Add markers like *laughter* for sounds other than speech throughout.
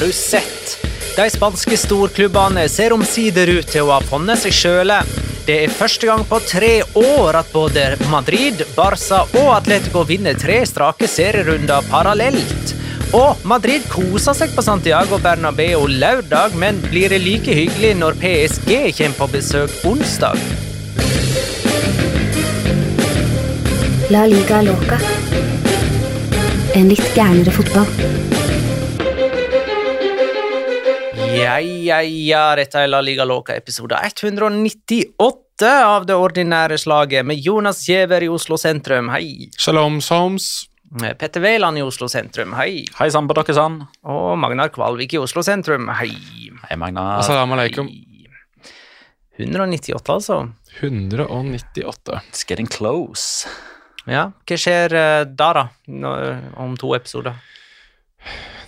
Har? De spanske storklubbene ser omsider ut til å ha funnet seg sjøle. Det er første gang på tre år at både Madrid, Barca og Atletico vinner tre strake serierunder parallelt. Og Madrid koser seg på Santiago Bernabeu lørdag, men blir det like hyggelig når PSG kommer på besøk onsdag? La liga loca. En litt gærnere fotball. Ja, ja, ja, dette er La Liga Loca episode 198 av det ordinære slaget med Jonas Giæver i Oslo sentrum, hei. Shalom Soms. Petter Wæland i Oslo sentrum, hei. Hei sann på dere sann. Og Magnar Kvalvik i Oslo sentrum, hei. Hei, Magnar. Assalamu alaikum. 198, altså. 198. It's getting close. Ja, hva skjer eh, da, da? Nå, om to episoder?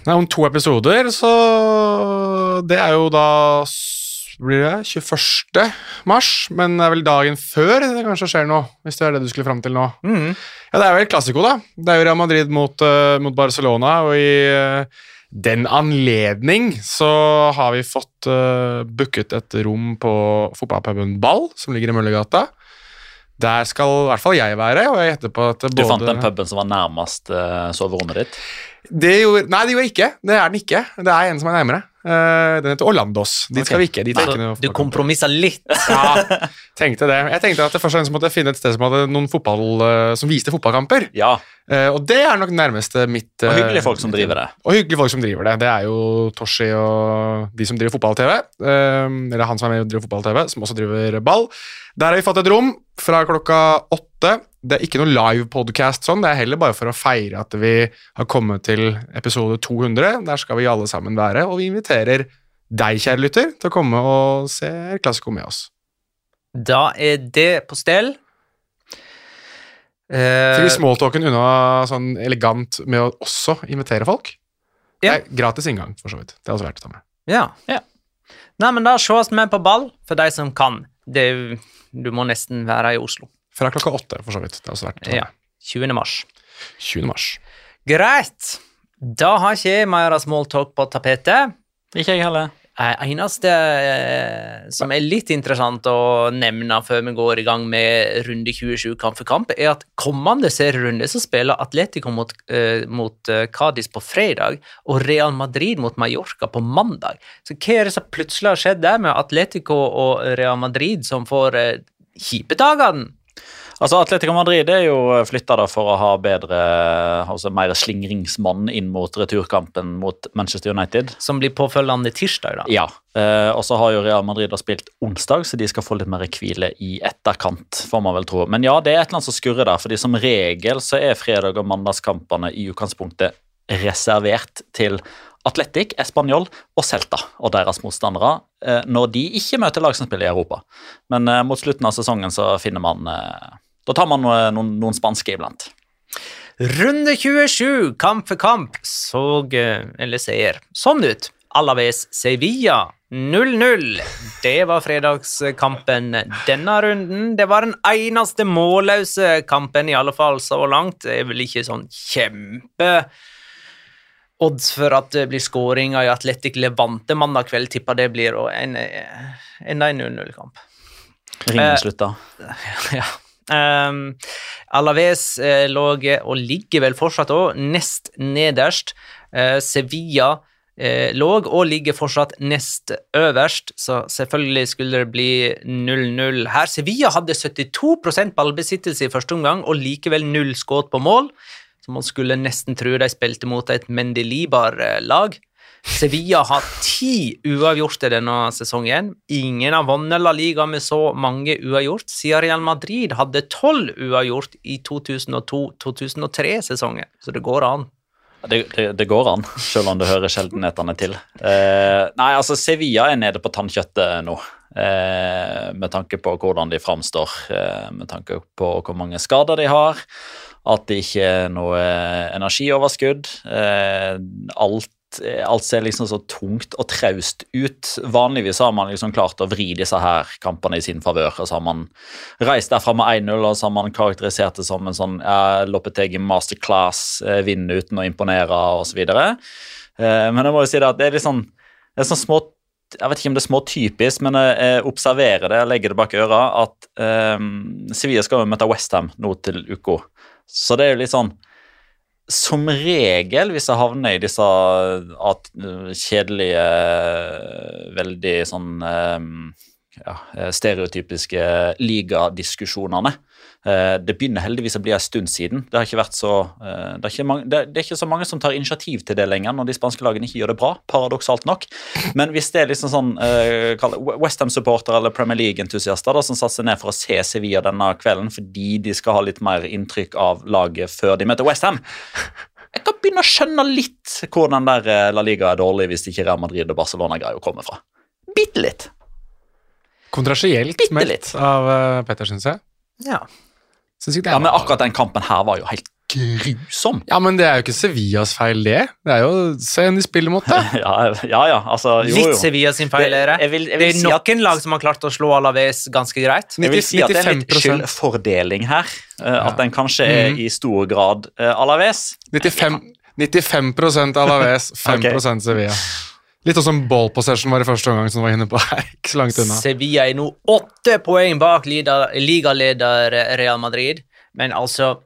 Nei, om to episoder, så Det er jo da blir det 21. mars, men det er vel dagen før det kanskje skjer noe, hvis det er det du skulle fram til nå. Mm. Ja, Det er jo helt klassiko, da. Det er jo Real Madrid mot, uh, mot Barcelona, og i uh, den anledning så har vi fått uh, booket et rom på fotballpuben Ball, som ligger i Møllergata. Der skal i hvert fall jeg være, og jeg gjetter på at både Du fant den puben som var nærmest uh, soverommet ditt? Det gjorde, nei, det gjorde jeg ikke. Det er den ikke. Det er en som er nærmere. Uh, den heter Orlandos. Dit skal vi ikke. Dit ikke Du kompromissa litt. *laughs* Ja, tenkte det. Jeg tenkte at det først og fremst måtte jeg finne et sted som hadde noen fotball, uh, som viste fotballkamper. Ja. Uh, og det er nok nærmeste mitt Og hyggelige folk som driver det. Og hyggelige folk som driver det. Det er jo Toshi og de som driver fotball-TV. eller han som er med og driver fotball-TV, som også driver ball. Der har vi fått et rom fra klokka åtte. Det er ikke noe live-podcast sånn, det er heller bare for å feire at vi har kommet til episode 200. Der skal vi alle sammen være, og vi inviterer deg, kjære lytter, til å komme og se Klassiko med oss. Da er det på stell. Eh, Skal vi smalltalken unna sånn elegant med å også invitere folk? Ja. Det er gratis inngang, for så vidt. Det er også verdt å ta med. Ja. Ja. Nei, men da sees vi på ball, for de som kan. Det, du må nesten være i Oslo. Fra klokka åtte, for så vidt. Det er også verdt å ta med. Ja. 20. mars. 20. mars. Greit. Da har ikke jeg mer smalltalk på tapetet. Ikke jeg heller. Eh, eneste eh, som er litt interessant å nevne før vi går i gang med runde 27 kamp for kamp, er at kommende serierunde så spiller Atletico mot, eh, mot eh, Cádiz på fredag og Real Madrid mot Mallorca på mandag. Så hva er det som plutselig har skjedd der med Atletico og Real Madrid som får eh, kjipe dagene? Altså, Atletico Madrid er jo flytta for å ha bedre, altså mer slingringsmann inn mot returkampen mot Manchester United. Som blir påfølgende tirsdag, da. Ja, eh, og så har jo Real Madrid spilt onsdag, så de skal få litt mer hvile i etterkant, får man vel tro. Men ja, det er et eller annet som skurrer der, fordi som regel så er fredag- og mandagskampene i utgangspunktet reservert til Atletic, Español og Celta og deres motstandere eh, når de ikke møter lag som spiller i Europa. Men eh, mot slutten av sesongen så finner man eh, Da tar man noen, noen spanske iblant. Runde 27, kamp for kamp, så eh, eller ser sånn ut. Alaves Sevilla 0-0. Det var fredagskampen denne runden. Det var den eneste målløse kampen, i alle fall så langt. Det er vel ikke sånn kjempe odds for at det blir skåringer i Atletic Levante mandag kveld. Tipper det blir og en, en 0-0-kamp. Ringen Eh, slutta. *laughs* ja. Um, Alaves eh, lå og ligger vel fortsatt òg nest nederst. Eh, Sevilla eh, lå og ligger fortsatt nest øverst, så selvfølgelig skulle det bli 0-0 her. Sevilla hadde 72% ballbesittelse i første omgang og likevel null skudd på mål, så man skulle nesten tro de spilte mot et Mendelibar-lag. Sevilla har ti uavgjorte denne sesongen. Ingen har vunnet La Liga med så mange uavgjort siden Real Madrid hadde tolv uavgjort i 2002-2003-sesongen, så det går an. Det, det, det går an, selv om det hører sjeldenhetene til. Eh, nei, altså Sevilla er nede på tannkjøttet nå. Eh, med tanke på hvordan de framstår, eh, med tanke på hvor mange skader de har. At det ikke er noe energioverskudd. Eh, alt, alt ser liksom så tungt og traust ut. Vanligvis har man liksom klart å vri disse her kampene i sin favør. Og så har man reist derfra med 1-0, og så har man karakterisert det som en sånn eh, Loppetegi masterclass, eh, vinne uten å imponere osv. Eh, men jeg må jo si det at det er litt sånn, det er sånn små jeg vet ikke om det er småtypisk, men jeg observerer det, jeg legger det bak øra, at eh, Sevilla skal jo møte Westham nå til uka. Så det er jo litt sånn Som regel, hvis jeg havner i disse at, kjedelige, veldig sånn eh, ja, stereotypiske ligadiskusjonene eh, Det begynner heldigvis å bli en stund siden. Det, har ikke vært så, eh, det, er ikke mange, det, det er ikke så mange som tar initiativ til det lenger når de spanske lagene ikke gjør det bra, paradoksalt nok. Men hvis det er liksom sånn uh, Westham-supportere eller Premier League-entusiaster som satser ned for å se Sevilla denne kvelden fordi de skal ha litt mer inntrykk av laget før de møter Westham Jeg kan begynne å skjønne litt hvor den der eh, La Liga er dårlig hvis ikke Real Madrid og Barcelona greier å komme fra. Bitte litt. Kontrasielt meldt av Petter, syns jeg. Ja. Synes ikke det Ja, Men akkurat den kampen her var jo helt grusom. Ja, men det er jo ikke Sevillas feil, det. Det er jo Se de spiller mot, da. *laughs* Ja, ja, ja altså jo, Litt jo. Sevilla sin feil, dere. det. Jeg vil- jeg det er si at- noen lag som har klart å slå Alaves ganske greit. Jeg vil si at det er litt 95%. skyldfordeling her. eh, At den kanskje er i stor grad uh, Alaves. 95, 95% Alaves, 5 *laughs* okay. Sevilla. Litt sånn som ball possession var i første omgang, som du var inne på *laughs* her. Ikke så langt unna. Sevilla er nå åtte poeng bak ligaleder Real Madrid, men altså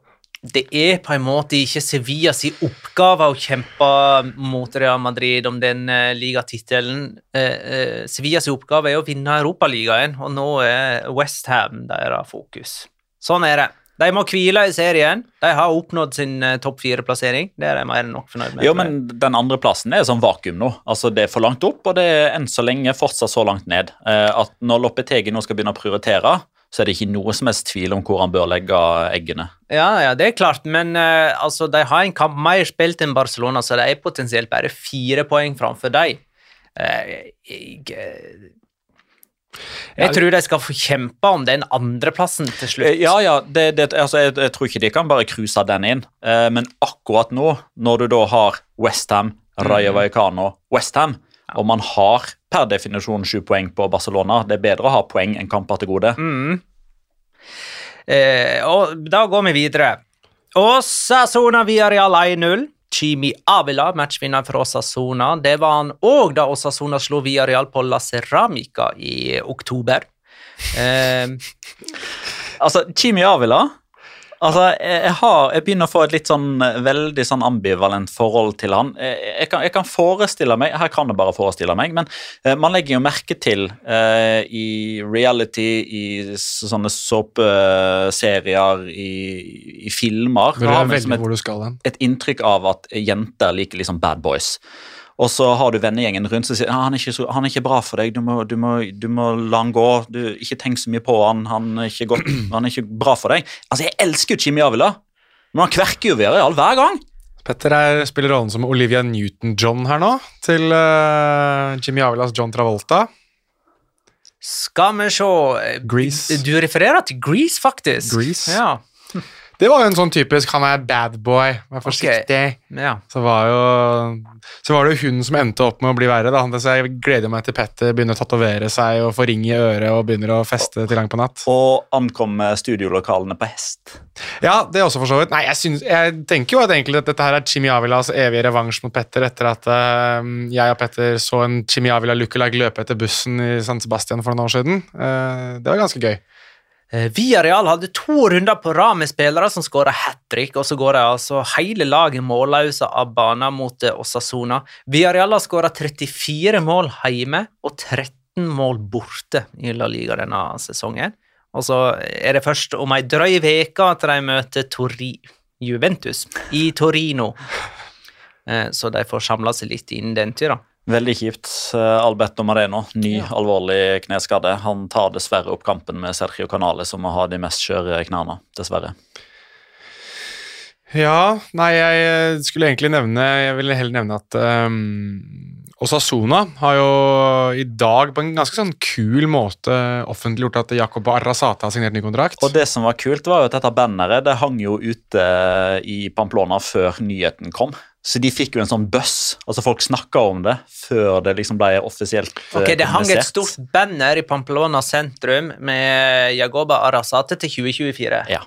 det er på en måte ikke Sevilla sin oppgave å kjempe mot Real Madrid om den uh, ligatittelen. Uh, uh, Sevilla sin oppgave er å vinne Europaligaen, og nå er Westham deres fokus. Sånn er det. De må hvile i serien. De har oppnådd sin uh, topp fire-plassering. Det er de mer enn nok fornøyd med. Jo, men den andre plassen er sånn vakuum nå. Altså, Det er for langt opp, og det er enn så lenge fortsatt så langt ned. Uh, At når Loppetegi nå skal begynne å prioritere, så er det ikke noe som helst tvil om hvor han bør legge eggene. Ja, ja, det er klart, men uh, altså, de har en kamp mer spilt enn Barcelona, så de er potensielt bare fire poeng framfor dem. Uh, jeg jeg tror de skal få kjempe om den andreplassen til slutt. Eh, Ja, ja, det, det, altså, jeg, jeg tror ikke de kan bare cruise den inn. Eh, men akkurat nå, når du da har Westham, Raya Vallecano, Westham, og man har per definisjon sju poeng på Barcelona, det er bedre å ha poeng enn kamper til gode. Mm. Eh, og da går vi videre. Osasona Villarreal 1-0. Chimi Avila, matchvinner for Osasona. Det var han òg da Osasona slo Villarreal på La Ceramica i oktober. *laughs* Eh, Altså, Chimi Avila Altså, jeg, har, jeg begynner å få et litt sånn eh, veldig sånn ambivalent forhold til han. Jeg, jeg, kan, jeg kan forestille meg Her kan jeg bare forestille meg, men eh, man legger jo merke til eh, i reality, i sånne såpeserier, i, i filmer Bør jeg velge et, hvor du skal hen? et inntrykk av at jenter liker liksom bad boys. Og så har du vennegjengen rundt som sier «Ah, han er, ikke så, han er ikke bra for deg, du må, du må, du må la han gå. Du, ikke tenk så mye på han, han er, ikke godt, *clears throat* han er ikke bra for deg. Altså, Jeg elsker jo Jimmy Avila, men han kverker jo Villarreal hver gang. Petter er, spiller rollen som Olivia Newton-John her nå, til uh, Jimmy Avilas John Travolta. skal vi se Grease. Du refererer til Grease, faktisk. Grease. Ja. *laughs* Det var jo en sånn typisk han er bad boy, vær forsiktig. ja. Så var, jo, så var det jo hun som endte opp med å bli verre. da. Så jeg gleder meg til Petter begynner å tatovere seg og få ring i øret og begynner å feste til langt på natt. Og ankommer studiolokalene på hest. Ja, det er også for så vidt. Nei, jeg, synes, jeg tenker jo at egentlig at dette her er Jimmy Avilas evige revansj mot Petter etter at uh, jeg og Petter så en Jimmy Avila lookalike løpe etter bussen i San Sebastian for noen år siden. Uh, det var ganske gøy. Eh, Real hadde to runder på rad med spillere som skåra hat trick, og så går de altså hele laget målløse av banen mot Osasona. Via Real har skåra 34 mål hjemme og 13 mål borte i La Liga denne sesongen. Og så er det først om ei drøy uke at de møter Tori Juventus i Torino. Eh, Så de får samla seg litt innen den tid. Veldig kjipt. Eh, Alberto Mareno, ny alvorlig kneskade. Han tar dessverre opp kampen med Sergio Canale, som må ha de mest skjøre knærne. Dessverre. Ja, nei, jeg skulle egentlig nevne Jeg ville heller nevne at um, Osasuna har jo i dag på en ganske sånn kul måte offentliggjort at Jakob Arrasate har signert ny kontrakt. Og det som var kult, var jo at dette banneret det hang jo ute i Pamplona før nyheten kom. Så de fikk jo en sånn buzz. Altså Folk snakka om det før det liksom ble offisielt eh, Ok, Det hang et stort banner i Pamplona sentrum med Jagoba Arasate til 2024. Ja.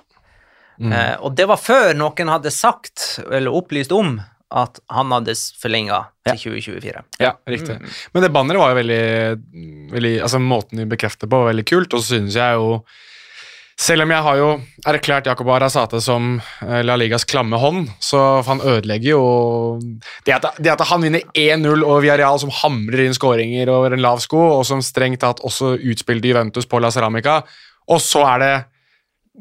Eh, og det var før noen hadde sagt, eller opplyst om, at han hadde forlenga til 2024. Ja, riktig. Men det banneret var jo veldig, veldig Altså Måten de bekrefter på, var veldig kult. Og så synes jeg jo Selv om jeg har jo erklært Jakob Arasate som eh, La Ligas klamme hånd, så han ødelegger jo Det at, det at han vinner 1-0 over Villarreal, som hamrer inn skåringer over en lav sko, og som strengt tatt også utspilte Juventus på La Ceramica, og så er det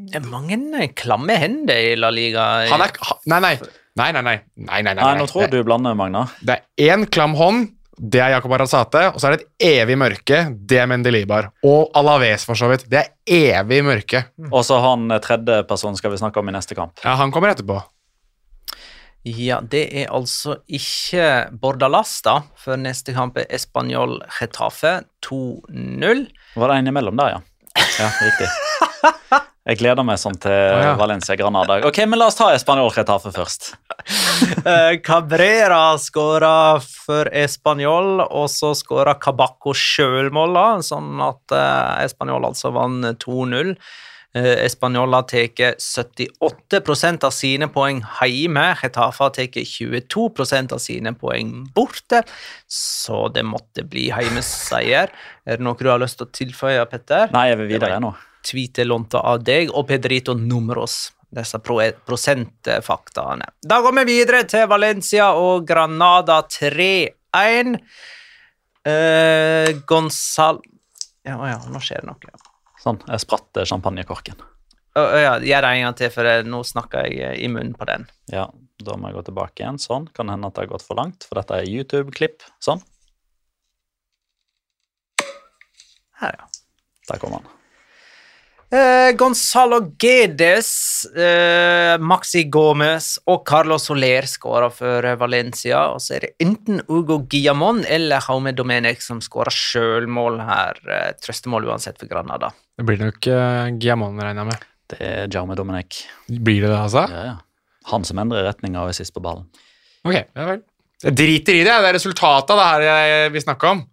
Det er mange eh, klamme hender i La Liga. han er, nei, Nei, nei. Nei, nei, nei. nei, nei, nei, Nei, nå tror jeg du blander, Magna. Det er én klam hånd, det er Jakob Arrazate, og så er det et evig mørke, det er Mendelibar. Og Alaves, for så vidt. Det er evig mørke. Og så han eh, tredje personen skal vi snakke om i neste kamp. Ja, han kommer etterpå. Ja, det er altså ikke Bordalas, da, for neste kamp er Español Getafe 2-0. Var det en imellom der, ja? Ja, riktig. *laughs* Jeg gleder meg sånn til ja. Valencia Granada. Ok, men La oss ta Espanol Retafe først. *laughs* Eh, Cabrera skåra for Español, og så skåra Cabaco sjølmål, sånn at eh, Español altså vant 2-0. Eh, Español har tatt 78% av sine poeng hjemme. Getafe har tatt 22% av sine poeng borte, så det måtte bli hjemmeseier. Er det noe du har lyst til å tilføye, Petter? Nei, jeg vil videre nå. Tweete lånte av deg og Pedrito Numeros. Disse pro prosentfaktaene. Da går vi videre til Valencia og Granada 3-1. Uh, Gonzal... Ja, ja, nå skjer det noe. Sånn, jeg spratt eh, champagnekorken. Å ja, Gjør det en gang til, for eh, nå snakker jeg eh, i munnen på den. Ja, da må jeg gå tilbake igjen. Sånn. Kan hende at det har gått for langt, for dette er YouTube-klipp. Sånn. Her, ja. Der kommer han. Eh, Gonzalo Gedes, eh, Maxi Gomez og Carlos Soler skårer for eh, Valencia. Og så er det enten Ugo Guillamon eller Jaume Domenech som skårer sjølmål her. Eh, trøstemål uansett for Granada. Det blir nok uh, Guillamon, regner jeg med. Det er Jaume Domenech. Blir det det, altså? Ja, ja. Han som endrer retninga og er sist på ballen. Ok, ja vel. Jeg driter i det. Det er resultatet av det her jeg vil snakke om.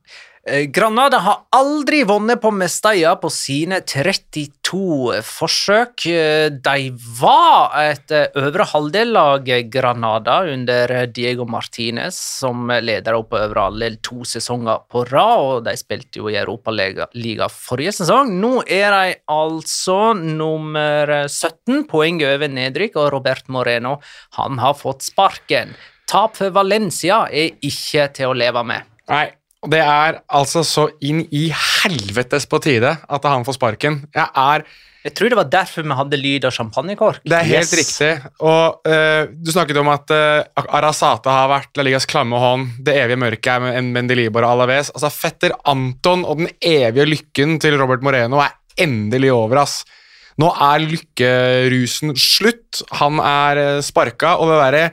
Eh, Granada har aldri vunnet på Mestalla på sine 32 forsøk. Eh, De var et eh, øvre halvdel-lag, Granada, under Diego Martinez, som leder opp på øvre halvdel to sesonger på rad, og de spilte jo i Europaliga forrige sesong. Nå er de altså nummer 17, poeng over nedrykk, og Robert Moreno han har fått sparken. Tap for Valencia er ikke til å leve med. Nei, og det er altså så inn i helvetes på tide at han får sparken. Jeg er Jeg tror det var derfor vi hadde lyd av champagnekork. Det er helt Yes. riktig. Og uh, Du snakket om at uh, Arasata har vært La Ligas klamme hånd, det evige mørket er med en Mendelibor og Alaves. Altså, Fetter Anton og den evige lykken til Robert Moreno er endelig over. ass. Nå er lykkerusen slutt. Han er uh, sparka, og det derre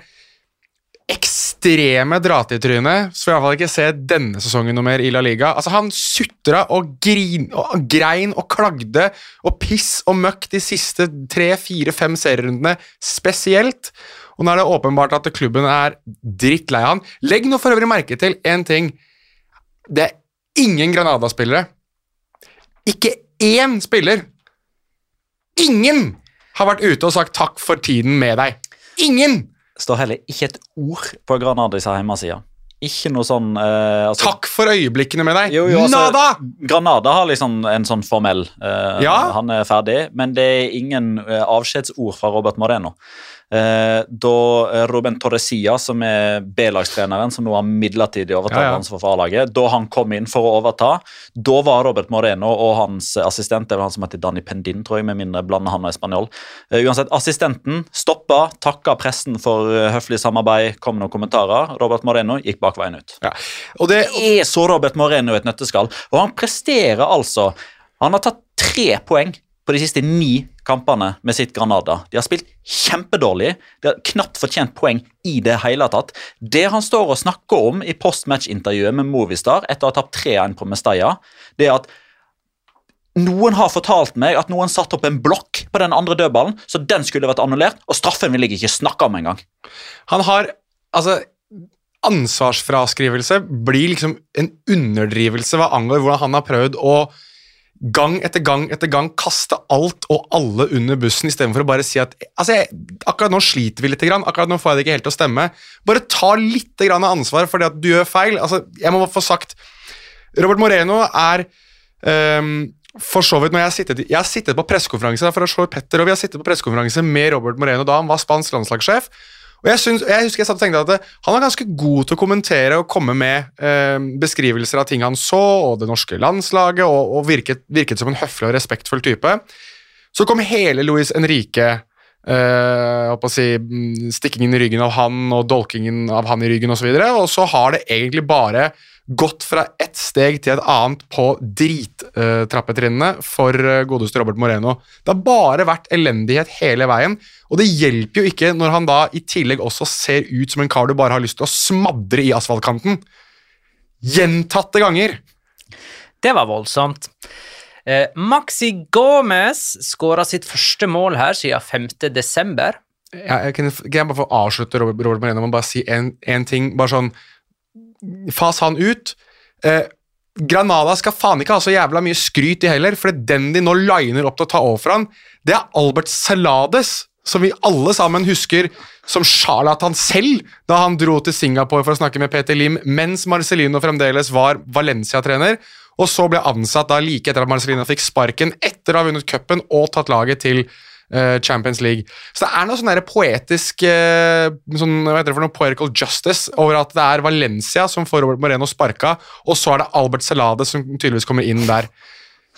ekstreme dra-til-trynet så får jeg i hvert fall ikke se denne sesongen noe mer i La Liga. Altså, Han sutra og, grin, og grein og klagde og piss og møkk de siste tre, fire, fem serierundene spesielt. Og nå er det åpenbart at klubben er drittlei han. Legg nå for øvrig merke til én ting. Det er ingen Granada-spillere. Ikke én spiller. Ingen har vært ute og sagt takk for tiden med deg. Ingen! Står heller ikke et ord på Granadis hjemmeside. Ikke noe sånn eh, altså, Takk for øyeblikkene med deg. Jo, jo, altså, Nada! Granada har liksom en sånn formell eh, Ja. Han er ferdig, men det er ingen eh, avskjedsord fra Robert Moreno. Eh, da eh, Ruben Torresia, som er B-lagstreneren, som nå har midlertidig overtatt Ja, ja. ansvar for A-laget, da han kom inn for å overta, da var Robert Moreno og hans assistent det var han som heter Dani Pendin, tror jeg, med mindre blander han og spanjol. Eh, uansett, assistenten stoppa, takka pressen for høflig samarbeid, kom med noen kommentarer. Robert Moreno gikk bakveien ut. Ja. Og det, Det er så Robert Moreno et nøtteskall. Og han presterer altså Han har tatt tre poeng på de siste ni kampene med sitt Granada. De har spilt kjempedårlig. De har knapt fortjent poeng i det hele tatt. Det han står og snakker om i postmatch-intervjuet med Movistar etter å ha tapt 3-1 på Mestalla, det er at noen har fortalt meg at noen satte opp en blokk på den andre dødballen, så den skulle vært annullert, og straffen vil jeg ikke snakke om engang. Han har Altså, ansvarsfraskrivelse blir liksom en underdrivelse hva angår hvordan han har prøvd å gang etter gang etter gang kaste alt og alle under bussen istedenfor å bare si at altså jeg, akkurat nå sliter vi litt, akkurat nå får jeg det ikke helt til å stemme. Bare ta litt grann ansvar for det at du gjør feil. Altså, jeg må få sagt Robert Moreno er um, for så vidt når jeg har sittet, jeg har sittet på pressekonferanse for å slå Petter, og vi har sittet på pressekonferanse med Robert Moreno da han var spansk landslagssjef. Og jeg, synes, jeg husker jeg satt og tenkte at det, Han var ganske god til å kommentere og komme med eh, beskrivelser av ting han så, og det norske landslaget, og, og virket, virket som en høflig og respektfull type. Så kom hele Luis Henrique, eh, si, mm, stikkingen i ryggen av han og dolkingen av han i ryggen osv., og, så og så har det egentlig bare gått fra ett steg til et annet på drittrappetrinnene for uh, godeste Robert Moreno. Det har bare vært elendighet hele veien, og det hjelper jo ikke når han da i tillegg også ser ut som en kar du bare har lyst til å smadre i asfaltkanten. Gjentatte ganger. Det var voldsomt. Eh, Maxi Gomez skåra sitt første mål her siden 5. desember. Jeg, jeg, kan, jeg bare få avslutte Robert, Robert Moreno med å bare si én ting? Bare sånn Fas han ut. Eh, Granada skal faen ikke ha så jævla mye skryt i heller, for den de nå liner opp til å ta over for han, det er Albert Salades, som vi alle sammen husker som charlatan selv da han dro til Singapore for å snakke med Peter Lim mens Marcelino fremdeles var Valencia-trener, og så ble ansatt da like etter at Marcelino fikk sparken etter å ha vunnet cupen og tatt laget til Champions League. Så det er noe sånn poetisk eh, sånn, hva heter det for noe poetical justice over at det er Valencia som får Robert Moreno sparka, og så er det Albert Salade som tydeligvis kommer inn der.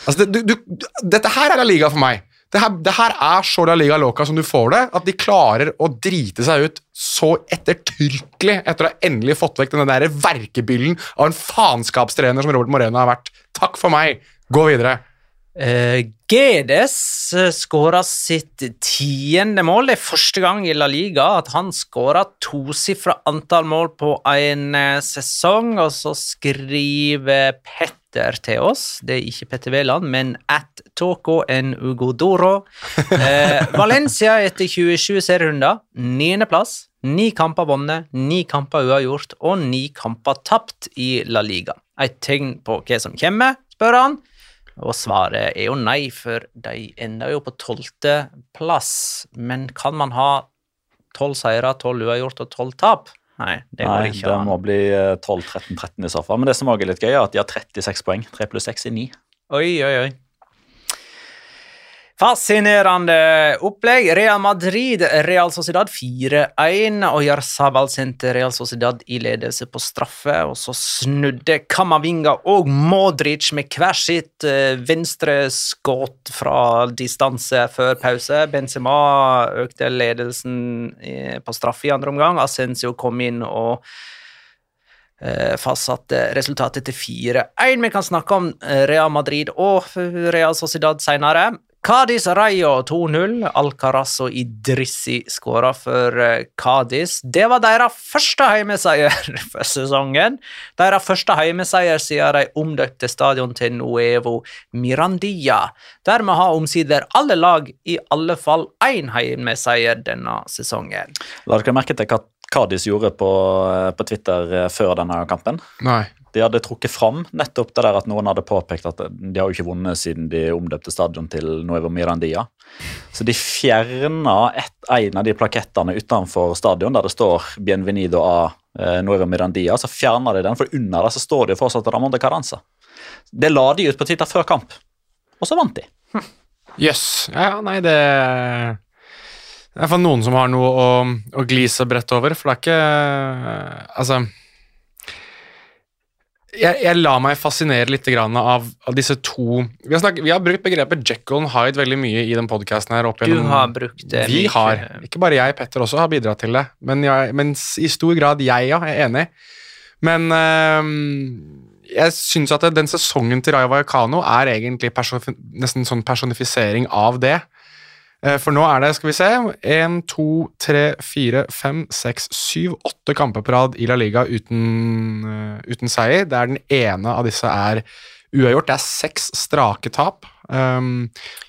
Altså, det, du, du, dette her er La Liga for meg. Det her, det her er så La Liga Loca som du får det, at de klarer å drite seg ut så ettertrykkelig etter å ha endelig fått vekk den der verkebyllen av en faenskapstrener som Robert Moreno har vært. Takk for meg. Gå videre. Eh, Gedes uh, skåra sitt tiende mål. Det er første gang i La Liga at han skåra tosifra antall mål på en eh, sesong, og så skriver Petter til oss, det er ikke Petter Wæland, men at Toko en Ugodoro. Uh, *laughs* Valencia etter 27 serierunder, niendeplass. Ni kamper vunnet, ni kamper uavgjort og ni kamper tapt i La Liga. et tegn på hva som kommer, spør han. Og svaret er jo nei, for de ender jo på tolvte plass. Men kan man ha tolv seire, tolv uavgjort og tolv tap? Nei, det går Nei, ikke det må bli eh, 12-13-13 i så fall. Men det som også er litt gøy, er at de har 36 poeng. 3 pluss 6 er 9. Oi, oi, oi. Fascinerende opplegg. Real Madrid, Real Sociedad 4-1. Og Jarzabal sendte Real Sociedad i ledelse på straffe. Og så snudde Kamavinga og Modric med hver sitt venstre skudd fra distanse før pause. Benzema økte ledelsen eh, på straffe i andre omgang. Ascencio kom inn og eh, fastsatte resultatet til 4-1. Vi kan snakke om eh, Real Madrid og Real Sociedad senere. Cádiz Rayo 2-0. Alcaraz og Idrissi skåra for eh, Cádiz. Det var deres første heimeseier *laughs* for sesongen. Deres første heimeseier siden de omdøpte stadion til Nuevo Mirandia. Dermed har omsider alle lag i alle fall én heimeseier denne sesongen. La dere merke til hva Kadis gjorde på, eh, på Twitter eh, før denne kampen? Nei. De hadde trukket fram nettopp det der at noen hadde påpekt at de har jo ikke vunnet siden de omdøpte stadion til Nuevo Mirandia. Så de fjerna en av de plakettene utenfor stadion der det står 'Bienvenido a eh, Nuevo Mirandia'. Så fjerna de den, for under der så står det jo fortsatt Ramón de Caranza. Det la de ut på Twitter før kamp, og så vant de. Jøss. Ja, ja, nei, det Det er for noen som har noe å, å glise bredt over, for det er ikke Altså jeg, jeg lar meg fascinere litt grann av, av disse to vi har, snakket, vi har brukt begrepet Jekyll and Hyde veldig mye i den podkasten her. opp Du har brukt det Vi mye. har. Ikke bare jeg, Petter også har bidratt til det. Men, jeg, mens i stor grad jeg, ja. Jeg er enig. Men øh, jeg syns at den sesongen til Raya Vallecano er egentlig person, nesten en sånn personifisering av det. Eh, For nå er det, skal vi se, én, to, tre, fire, fem, seks, syv, åtte kamper på rad i La Liga uten, eh, uten seier. Der den ene av disse er uavgjort. Det er seks strake tap. Um,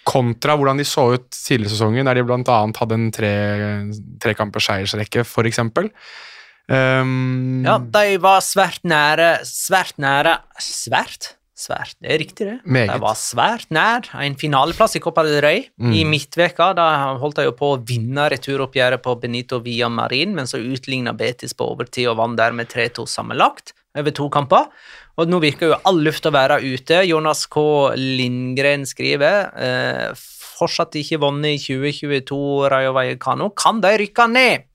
kontra hvordan de så ut tidligere sesongen, der de bl.a. hadde en tre, trekampers seiersrekke, f.eks. Um, Ja, de var svært nære Svært nære Svært? Svært, det er riktig, det. Meget. De var svært nær en finaleplass i Copa del Rey Mm. i midtveka. Da holdt de jo på å vinne returoppgjøret på Benito Villa Marin, men så utligna Betis på overtid og vant dermed 3-2 sammenlagt over to kamper. Og nå virker jo all luft å være ute. Jonas K. Lindgren skriver eh, fortsatt ikke vunnet i 2022 Rayo Vallecano. Kan de rykke ned?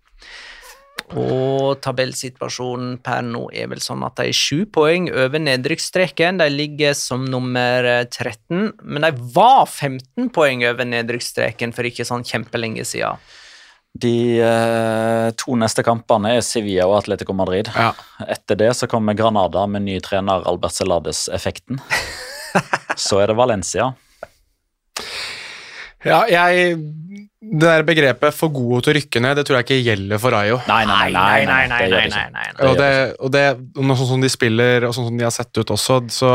Og tabellsituasjonen per nå er vel sånn at de er sju poeng over nedrykksstreken. De ligger som nummer eh, 13, men de var 15 poeng over nedrykksstreken for ikke sånn kjempelenge siden. De eh, to neste kampene er Sevilla og Atletico Madrid. Ja. Etter det så kommer Granada med ny trener Albert Celades-effekten. *laughs* Så er det Valencia. Ja, jeg Det der begrepet 'for gode til å rykke ned', det tror jeg ikke gjelder for Ayo. Nei, nei, nei. nei, nei, nei, nei, nei, nei. Og, det, og, det, sånn som de spiller, og sånn som de har sett ut også, så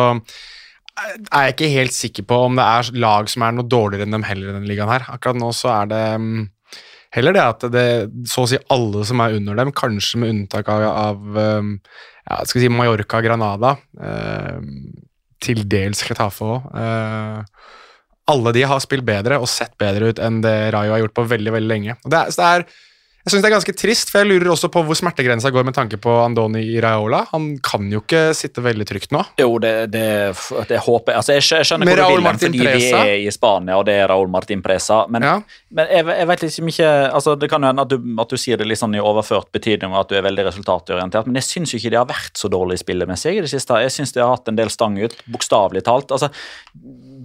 er jeg ikke helt sikker på om det er lag som er noe dårligere enn dem heller i denne ligaen her. Akkurat nå så er det mm, heller det at det så å si alle som er under dem, kanskje med unntak av, av um, ja, skal si Mallorca og Granada, eh, til dels Getafe òg. Uh, alle de har spilt bedre og sett bedre ut enn det Rayo har gjort på veldig veldig lenge. Det er, så det er, jeg synes det er ganske trist, for jeg lurer også på hvor smertegrensa går med tanke på Andoni Iraola. Han kan jo ikke sitte veldig trygt nå. Jo, det, det, det håper jeg. Altså, jeg, skjønner Med hvor du vil hen, fordi Presa? vi er i Spania, og det er Raúl Martin Presa. Men, Ja. men jeg, jeg vet liksom ikke altså, Det kan jo hende at du, at du sier det litt sånn i overført betydning, og at du er veldig resultatorientert, men jeg syns jo ikke de har vært så dårlige spillemessig i det siste. Jeg syns de har hatt en del stang ut, bokstavelig talt. Altså,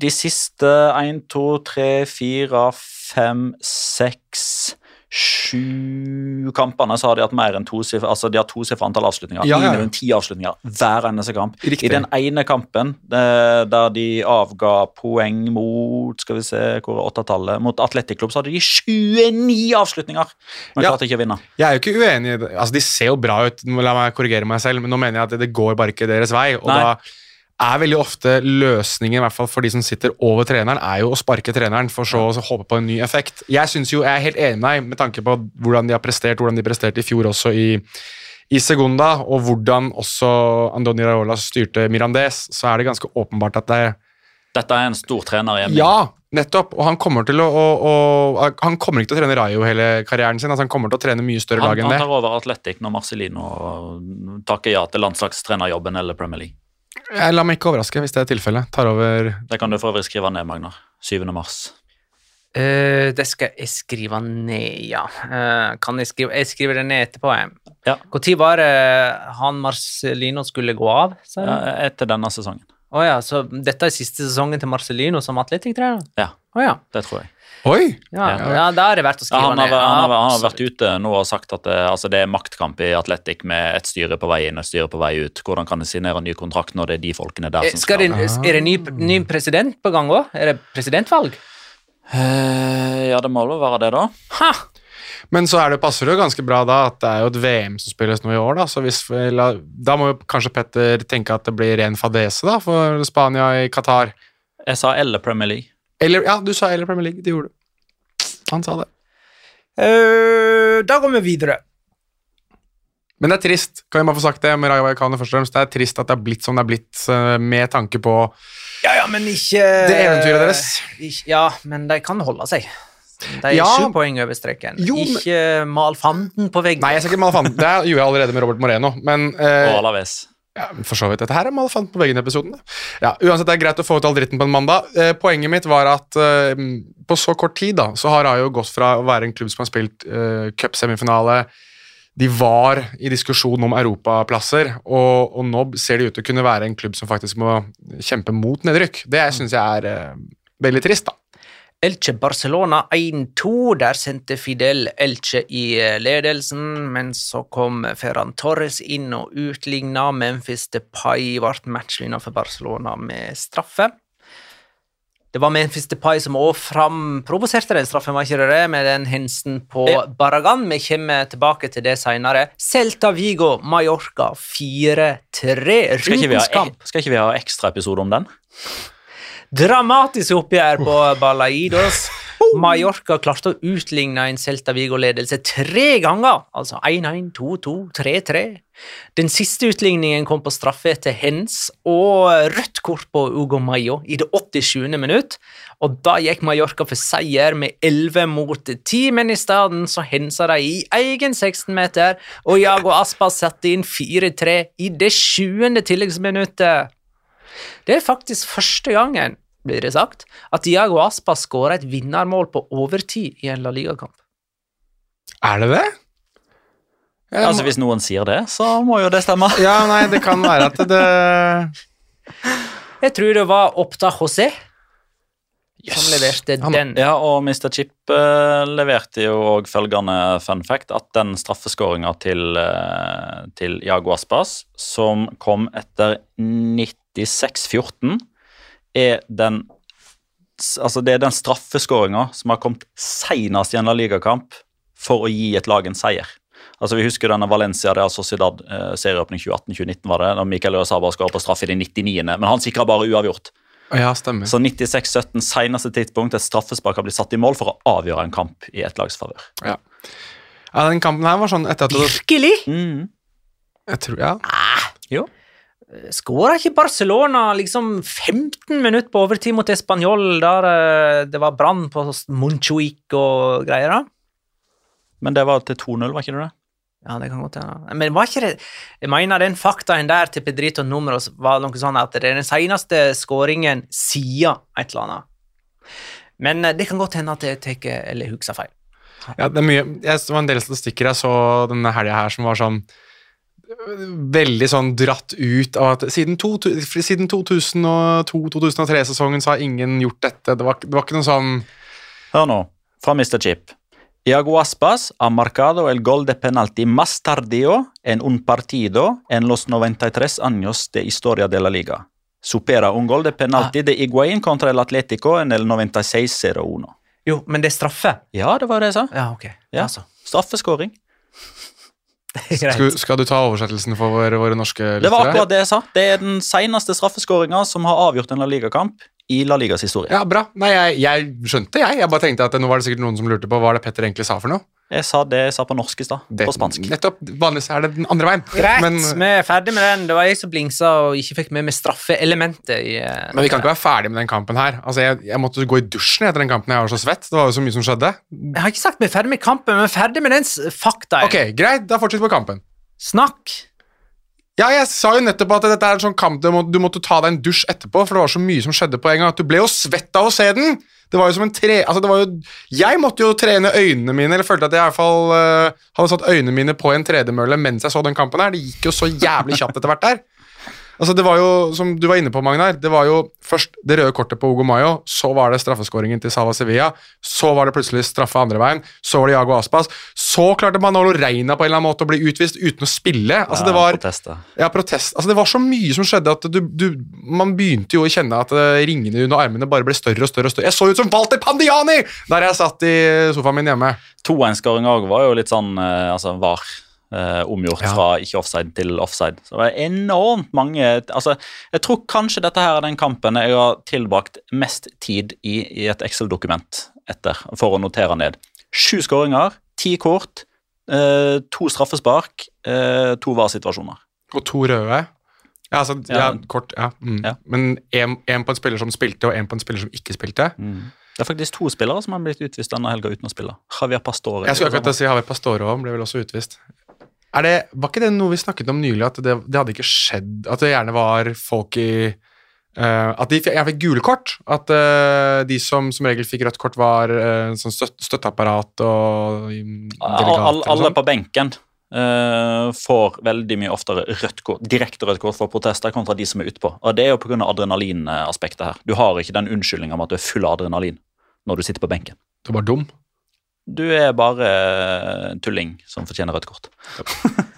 de siste én, to, tre, fire, fem, seks Sju kampene så har de hatt mer enn to tosifra altså de har tosifra antall avslutninger. Ja, ja, ti avslutninger hver eneste kamp. Riktig. I den ene kampen der de avga poeng mot skal vi se, hvor er åttetallet, mot Atletic Club, så hadde de 29 avslutninger, men Ja. klarte ikke å vinne. Jeg er jo ikke uenig. Altså, De ser jo bra ut, la meg korrigere meg selv, men nå mener jeg at det, det går bare ikke deres vei. og Nei. da er veldig ofte løsningen, i hvert fall for de som sitter over treneren, er jo å sparke treneren for så å håpe på en ny effekt. Jeg synes jo, jeg er helt enig med deg med tanke på hvordan de har prestert, hvordan de presterte i fjor også i, i Segunda, og hvordan også Andoni Raola styrte Mirandes, så er det ganske åpenbart at det Dette er en stor trener hjemme. Ja, nettopp. Og han kommer til å, å, å Han kommer ikke til å trene Rayo hele karrieren sin. altså Han kommer til å trene mye større Han, lag enn det. han tar over Atletic når Marcelino takker ja til landslagstrenerjobben eller Premier League. Jeg lar meg ikke overraske hvis det er tilfellet. Tar over Det kan du for øvrig skrive ned, Magnar. 7. mars. Uh, det skal jeg skrive ned, ja. Uh, kan jeg skrive Jeg skriver det ned etterpå. jeg. Ja. Når var det han Marcelino skulle gå av? Ja, etter denne sesongen. Å ja, så dette er siste sesongen til Marcelino som atletikktrener? Ja. Oh, ja. Det tror jeg. Oi! Ja, Ja. ja. da har det vært å Ja, han, har, ned. han, har, han har vært ute nå og sagt at det, altså det er maktkamp i Atletic med et styre på vei inn og et styre på vei ut. Hvordan kan de signere en ny kontrakt når det er de folkene der Eh, som Skal skal det, er det ny, ny president på gang òg? Er det presidentvalg? Eh, Ja, det må vel være det, da. Ha! Men så er det, passer det jo ganske bra da at det er jo et VM som spilles nå i år. Da så hvis, vi la- da må jo kanskje Petter tenke at det blir ren fadese da for Spania i Qatar. Jeg sa eller Premier League. Eller, ja, du sa eller Premier League. Det gjorde du. Han sa det. Uh, da går vi videre. Men det er trist kan jeg bare få sagt det med Rayo Vallecano først og fremst. Det er trist at det er blitt som det er blitt eh, med tanke på Ja, ja, men ikke det eventyret deres. Ikke, ja, men de kan holde seg. De er Ja. sju poeng over streken. Jo, men- Ikke mal fanden på veggen. Nei, jeg skal ikke male fanden. Det gjorde jeg allerede med Robert Moreno. Men uh, Og Alaves. Ja, for så vidt. Dette her er male fanden på veggen-episoden. Ja, uansett, det er greit å få ut all dritten på en mandag. Eh, poenget mitt var at eh, på så kort tid da, så har Ayo gått fra å være en klubb som har spilt eh, cupsemifinale De var i diskusjon om europaplasser, og, og nå ser de ut til å kunne være en klubb som faktisk må kjempe mot nedrykk. Det syns jeg er eh, veldig trist, da. Elche Barcelona 1-2. Der sendte Fidel Elche i eh, ledelsen, men så kom Ferran Torres inn og utligna. Memphis Depay ble matchvinner for Barcelona med straffe. Det var Memphis Depay som òg framprovoserte den straffen, var ikke det det? Med den hensen på Ja. Barragan. Vi kommer tilbake til det seinere. Celta Vigo, Mallorca 4-3. Skal Rundens kamp. skal ikke vi ha ekstraepisode om den? Dramatisk oppgjør på Balaidos. Mallorca klarte å utligne en Celta Vigo-ledelse tre ganger. Altså 1-1, 2-2, 3-3. Den siste utligningen kom på straffe etter hens og rødt kort på Ugo Mayo i det 87. minutt. Og da gikk Mallorca for seier med 11 mot 10, men i stedet så hensa de i egen 16-meter, og Jago Aspas satte inn 4-3 i det sjuende tilleggsminuttet. Det er faktisk første gangen, blir det sagt, at Diago Aspas skåra et vinnermål på overtid i en La Liga-kamp. Er det det? Jeg Altså må- Hvis noen sier det, så må jo det stemme. Ja, nei, det kan være at det Jeg tror det var Oppta José som leverte Han- den. Ja, og Mr. Chip uh, leverte jo òg følgende fun fact, at den straffeskåringa til, uh, til Jago Aspas, som kom etter 96-14, er den Altså, det er den straffeskåringa som har kommet seinest i en La Liga-kamp for å gi et lag en seier. Altså, Vi husker denne Valencia Real Sociedad eh, serieåpning 2018-2019, var det, da Mikael Øyasaba skåra på straff i det 99., men han sikra bare uavgjort. Ja, stemmer. Så 96-17, seneste tidspunkt et straffespark har blitt satt i mål for å avgjøre en kamp i et lags favør. Ja, den kampen her var sånn etter at det, Virkelig? Mm. Jeg tror, ja. Skåra ikke Barcelona liksom 15 minutter på overtid mot Español, der eh, det var brann på Munchuic og greier? da? Men det var til 2-0, var ikke det det? Ja, det kan godt hende. Men var ikke det Jeg mener den faktaen der til Pedrito Numeros var noe sånn at det er den seneste skåringen siden et eller annet. Men eh, det kan godt hende at jeg tar eller husker feil. ja det, er mye, jeg, det var en del statistikker jeg så denne helga her som var sånn Veldig sånn dratt ut av at siden, to, siden 2002-2003-sesongen så har ingen gjort dette. Det var, det var ikke noe sånn Hør nå, fra Mr. Chip. Iago Aspas ha marcado el gol de penalti más tardío en un partido en los 93 años de historia de la liga. Supera un gol de penalti de Iguain contra el Atletico en el 96-01. Jo, men det er straffe. Ja, det var det jeg sa. Ja, ok. Ja. Altså, Straffeskåring. Skal, skal du ta oversettelsen for våre, våre norske Det var akkurat det jeg sa. Det er den seneste straffeskåringa som har avgjort en La Liga-kamp i La Ligas historie. Ja, bra. Nei, jeg, jeg skjønte, jeg. Jeg bare tenkte at nå var det sikkert noen som lurte på hva det Petter egentlig sa for noe. Jeg sa det jeg sa på norsk i stad. På spansk. Nettopp. Vanligvis er det den andre veien. Greit, Men, vi er ferdig med den. Det var jeg som blingsa og ikke fikk med meg straffeelementet i eh, men vi kan ikke være ferdig med den kampen her. Altså, jeg, jeg måtte gå i dusjen etter den kampen. Jeg var så svett. Det var jo så mye som skjedde. Jeg har ikke sagt vi er ferdig med kampen, men vi er ferdig med den faktaen. Ok, greit. Da fortsetter vi på kampen. Snakk. Ja, jeg sa jo nettopp at dette er en sånn kamp du må, du måtte ta deg en dusj etterpå, for det var så mye som skjedde på en gang at du ble jo svett av å se den. Det var jo som en tre... Altså, det var jo... Jeg måtte jo trene øynene mine, eller følte at jeg i hvert fall uh, hadde satt øynene mine på en tredemølle mens jeg så den kampen her. Det gikk jo så jævlig kjapt etter hvert der. Altså, det var jo, som du var inne på, Magnar, det var jo først det røde kortet på Hugo Mayo, så var det straffeskåringen til Salva Sevilla, så var det plutselig straffe andre veien, så var det Jago Aspas, så klarte Manolo Reina på en eller annen måte å bli utvist uten å spille. Altså, det var... Protester. Ja, protest. Altså, det var så mye som skjedde at du, du, man begynte jo å kjenne at eh, ringene under armene bare ble større og større. og større. Jeg så ut som Walter Pandiani der jeg satt i sofaen min hjemme. 2-1-skåringa òg var jo litt sånn eh, altså var eh, omgjort Ja. fra ikke offside til offside. Så det var enormt mange altså Jeg tror kanskje dette her er den kampen jeg har tilbrakt mest tid i i et Excel-dokument etter, for å notere ned. Sju skåringer, ti kort, eh, to straffespark, eh, to var-situasjoner. Og to røde. Ja, altså, ja, kort, ja. Mm. Ja. Men én på en spiller som spilte, og én på en spiller som ikke spilte. Det er faktisk to spillere som har blitt utvist denne helga uten å spille. Javier Pastore. Jeg skulle akkurat si Javier Pastore òg, ble vel også utvist. Det, var ikke det noe vi snakket om nylig, at det, det hadde ikke skjedd At det gjerne var folk i uh, At de jeg fikk gule kort. At uh, de som som regel fikk rødt kort, var uh, sånn støtt, støtteapparat og delegat? All, delegater all, alle sånn. på benken Uh, får veldig mye oftere rødt kort, direkte rødt kort for protester kontra de som er utpå. Og Det er jo pga. adrenalinaspektet her. Du har ikke den unnskyldninga om at du er full av adrenalin når du sitter på benken. Du var dum. Du er bare en tulling som fortjener rødt kort. *laughs*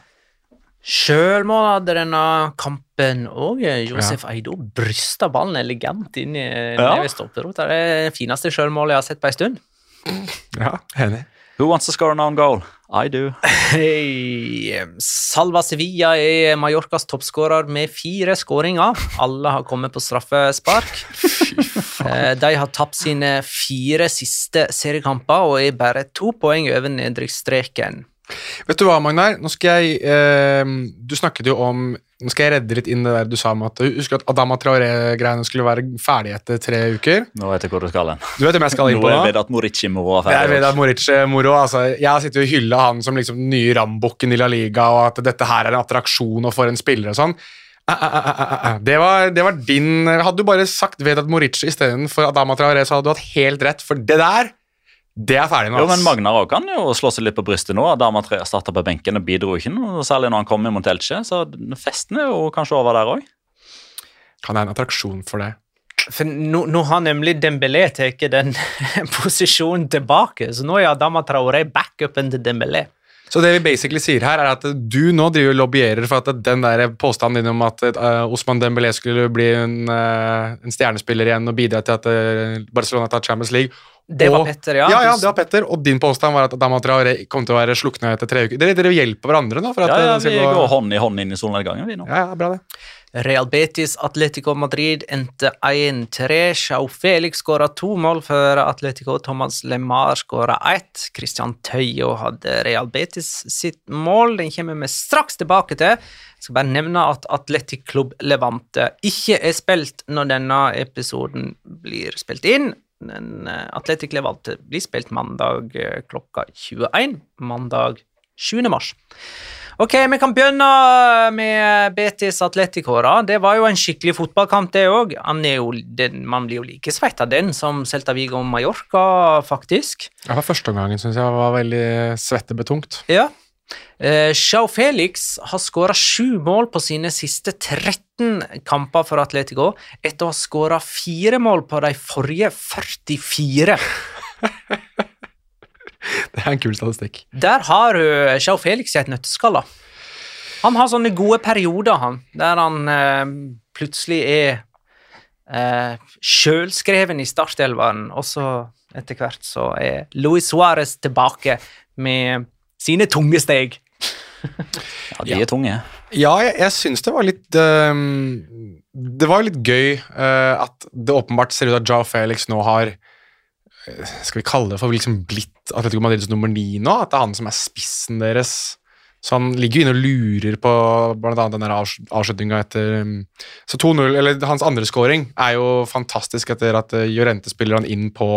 Sjølmål hadde denne kampen òg. Josef Eido brysta ballen elegant inn i Ja. ned stolperota. Det er det fineste sjølmålet jeg har sett på ei stund. Ja, enig. Who wants to score an own goal? I do. Hey. Salva Sevilla er Mallorcas toppskårer med fire skåringer. Alle har kommet på straffespark. Eh, De har tapt sine fire siste seriekamper og er bare to poeng over nedrykksstreken. Vet du hva, Magnar? Nå skal jeg eh, Du snakket jo om Nå skal jeg redde litt inn det der du sa om at Husker at Adama Traoré-greiene skulle være ferdig etter tre uker? Nå vet jeg hvor du skal hen. Du vet hvem jeg skal inn på er nå? Vedat Morici moro. Jeg er ferdig. Vedar Moric-moro. Altså, jeg har sittet og hylla han som liksom den nye rambukken i La Liga, og at dette her er en attraksjon og for en spiller og sånn. Ah, ah, ah, eh, eh. Det, var, det var din Hadde du bare sagt Vedat Morici istedenfor Adama Traoré, så hadde du hatt helt rett, for det der, det er ferdig nå. Jo, men Magnar også kan jo slå seg litt på brystet nå. Dama tre starta på benken og bidro ikke noe særlig når han kom mot Elche, så festen er jo kanskje over der òg. Han er en attraksjon for det. For nå, nå har nemlig Dembélé tatt den *laughs* posisjonen tilbake, så nå er Adama Traoré backupen til Dembélé. Så det vi basically sier her, er at du nå driver og lobbyerer for at den der påstanden din om at uh, Osman Dembélé skulle bli en, uh, en stjernespiller igjen og bidra til at uh, Barcelona tar Champions League Det var Petter, ja. Ja, ja, det var Petter, og din påstand var at Traoré kom til å være slukna etter tre uker. Dere, dere hjelper hverandre nå? For at Ja, ja, vi gå- går hånd i hånd inn i solnedgangen, vi nå. Ja, ja, bra det. Real Betis Atletico Madrid endte 1-3. Sjau Felix skåra to mål før Atletico Thomas Lemar skåra ett. Christian Tøyo hadde Real Betis sitt mål. Den kommer vi straks tilbake til. Jeg skal bare nevne at Atletic Klubb Levante ikke er spilt når denne episoden blir spilt inn. Men eh, Atletic Levante blir spilt mandag eh, klokka 21. Mandag 7. mars. Ok, vi kan begynne med Betis Atletico. da. Det var jo en skikkelig fotballkamp, det òg. Man blir jo like svett av den som Celta Vigo og Mallorca, faktisk. Ja, var første omgangen syns jeg var veldig svettebetungt. Ja. Eh, Felix har skåra sju mål på sine siste 13 kamper for Atletico, etter å ha skåra fire mål på de forrige 44. Det er en kul statistikk. Der har du Joao Felix i et nøtteskall. Han har sånne gode perioder, han, der han eh, plutselig er eh, sjølskreven i startelveren, og så etter hvert så er Luis Suárez tilbake med sine tunge steg. Ja, de er tunge. Ja, jeg, jeg syns det var litt um, Det var litt gøy uh, at det åpenbart ser ut at Jao Felix nå har eh, Skal vi kalle det for liksom blitt Atletico Madrids nummer ni nå. At det er han som er spissen deres. Så han ligger jo inne og lurer på annet den avslutninga etter um, Så 2-0, eller hans andre scoring, er jo fantastisk etter at Jorente spiller han inn på,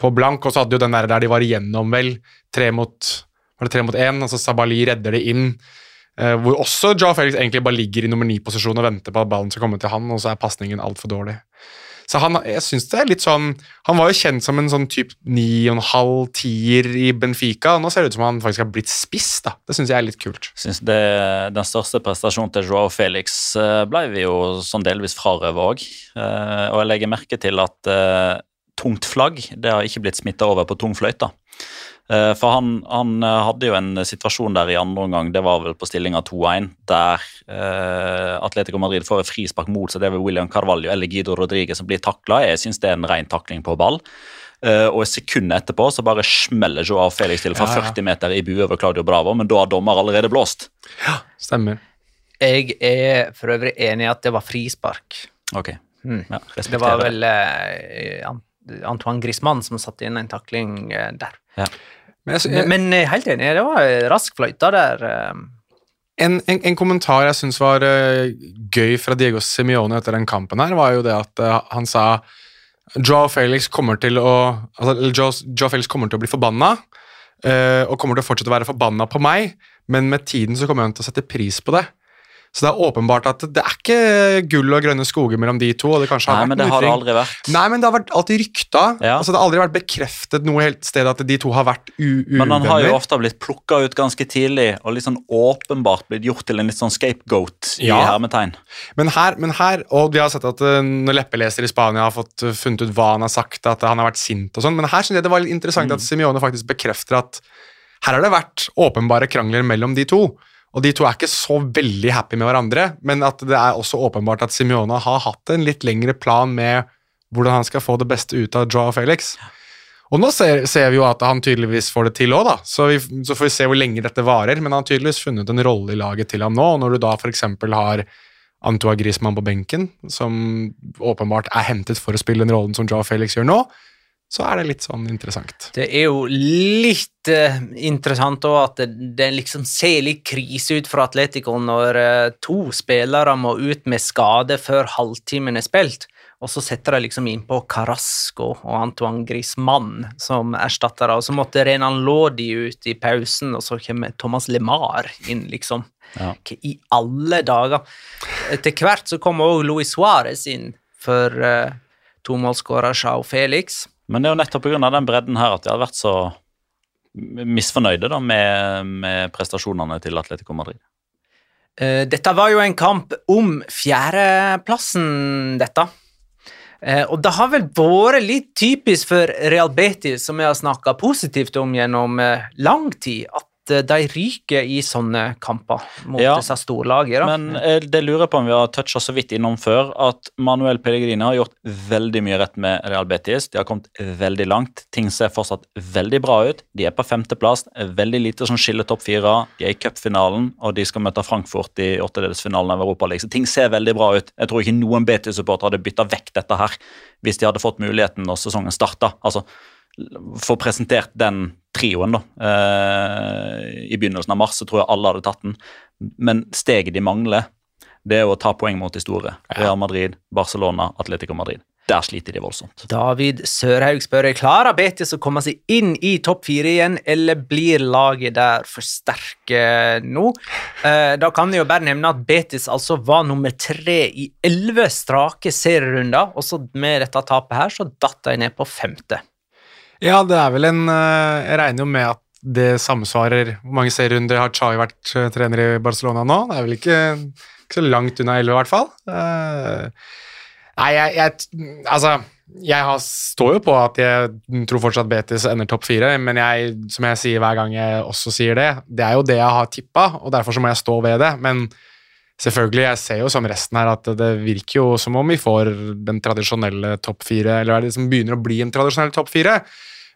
på blank. Og så hadde jo den der der de var igjennom, vel, tre mot var det tre mot én, altså Sabali redder det inn. Uh, hvor også Joe Felix egentlig bare ligger i nummer ni-posisjon og venter på at ballen skal komme til han, og så er pasningen altfor dårlig. Så han, jeg synes det er litt sånn, han var jo kjent som en sånn type ni og en halv tier i Benfica. og Nå ser det ut som han faktisk har blitt spiss. da. Det syns jeg er litt kult. Synes det, Den største prestasjonen til Joao Felix eh, ble vi jo sånn delvis frarøvet òg. Og jeg legger merke til at uh, tungt flagg det har ikke blitt smitta over på tung fløyte. Eh, for han, han, eh, hadde jo en situasjon der i andre omgang, det var vel på stillinga 2-1, der uh, Atletico Madrid får et frispark mot seg. Det er vel William Carvalho eller Guido Rodriguez som blir takla. Jeg syns det er en ren takling på ball. Uh, og sekundet etterpå så bare smeller Joao Felix til fra ja, ja. 40 meter i bue over Claudio Bravo, men da har dommer allerede blåst. Ja, stemmer. Jeg er for øvrig enig i at det var frispark. Ok. Mm. Ja, det var vel uh, Antoine Griezmann som satte inn en takling der. Ja. Men, jeg, jeg, men, men helt enig, det var rask fløyte der. Eh. En, en, en, kommentar jeg syns var uh, gøy fra Diego Simione etter den kampen, her, var jo det at han sa Joe Felix kommer til å altså, Joe, Joe Felix kommer til å bli forbanna, og kommer til å fortsette å være forbanna på meg, men med tiden så kommer han til å sette pris på det. Så det er åpenbart at det er ikke gull og grønne skoger mellom de to. og det kanskje har Nei, har men det har det aldri vært. Nei, men det har vært alltid rykta. Ja. Altså, det har aldri vært bekreftet noe helt sted at de to har vært uvenner. Men han har jo ofte blitt plukka ut ganske tidlig og litt sånn åpenbart blitt gjort til en litt sånn scapegoat i Ja. hermetegn. Men her, men her, og vi har sett at uh, når leppeleser i Spania har fått uh, funnet ut hva han har sagt, at han har vært sint og sånn, men her synes jeg det var litt interessant at Simione faktisk bekrefter at her har det vært åpenbare krangler mellom de to. Og de to er ikke så veldig happy med hverandre, men at det er også åpenbart at Simione har hatt en litt lengre plan med hvordan han skal få det beste ut av Joe og Felix. Og nå ser, ser vi jo at han tydeligvis får det til òg, da. Så, vi, så får vi se hvor lenge dette varer. Men han har tydeligvis funnet en rolle i laget til ham nå. Og når du da f.eks. har Antoine Griezmann på benken, som åpenbart er hentet for å spille den rollen som Joao Felix gjør nå, så er det litt sånn interessant. Det er jo litt uh, interessant òg at det, det, liksom ser litt krise ut for Atletico når uh, to spillere må ut med skade før halvtimen er spilt, og så setter de liksom innpå Carasco og Antoine Griezmann som erstattere, og så måtte Renan Lodi ut i pausen, og så kommer Thomas LeMar inn, liksom. Ja. I alle dager? Etter hvert så kommer òg Luis Suárez inn for uh, tomålsskårer Sjao Felix. Men det er jo nettopp pga. den bredden her at de har vært så misfornøyde da, med, med prestasjonene til Atletico Madrid. Uh, dette var jo en kamp om fjerdeplassen, dette. Uh, og det har vel vært litt typisk for Real Betis, som vi har snakka positivt om gjennom uh, lang tid, at de ryker i sånne kamper mot Ja, disse storlagene. Men eh, det lurer jeg på om vi har toucha så vidt innom før, at Manuel Pellegrini har gjort veldig mye rett med Real Betis. De har kommet veldig langt. Ting ser fortsatt veldig bra ut. De er på femteplass. Veldig lite som skiller topp fire. De er i cupfinalen, og de skal møte Frankfurt i åttedelsfinalen av Europaligaen. Ting ser veldig bra ut. Jeg tror ikke noen Betis-supportere hadde bytta vekk dette her hvis de hadde fått muligheten når sesongen starta. Altså, få presentert den trioen da, eh, i begynnelsen av mars, så tror jeg alle hadde tatt den. Men steget de mangler, det er å ta poeng mot de store. Real Madrid, Barcelona, Atletico Madrid. Der sliter de voldsomt. David Sørhaug spør klarer Betis å komme seg inn i topp fire igjen, eller blir laget der for sterke nå? Eh, da kan vi jo bare nevne at Betis altså var nummer tre i elleve strake serierunder, og så med dette tapet her så datt de ned på femte. Ja, det er vel en eh, Jeg regner jo med at det samsvarer Hvor mange serierunder har Chai vært eh, trener i Barcelona nå? Det er vel ikke, ikke så langt unna elleve, i hvert fall. Eh, nei, jeg, jeg Altså, jeg har, står jo på at jeg tror fortsatt Betis ender topp fire, men jeg, som jeg sier hver gang jeg også sier det, det er jo det jeg har tippa, og derfor så må jeg stå ved det. Men selvfølgelig, jeg ser jo som resten her at det virker jo som om vi får den tradisjonelle topp fire, eller det som begynner å bli en tradisjonell topp fire,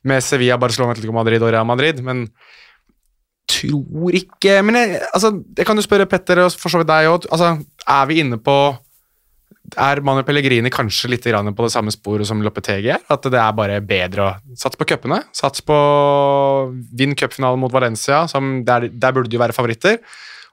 med Sevilla, Barcelona, Atletico Madrid og Real Madrid, men tror ikke Men jeg, altså, jeg kan jo spørre Petter og for så vidt deg òg. Altså, er vi inne på er Manuel Pellegrini kanskje litt på det samme sporet som Lopetegi er? At det er bare bedre å satse på cupene? Sats på vinn cupfinalen mot Valencia, som der, der burde de jo være favoritter.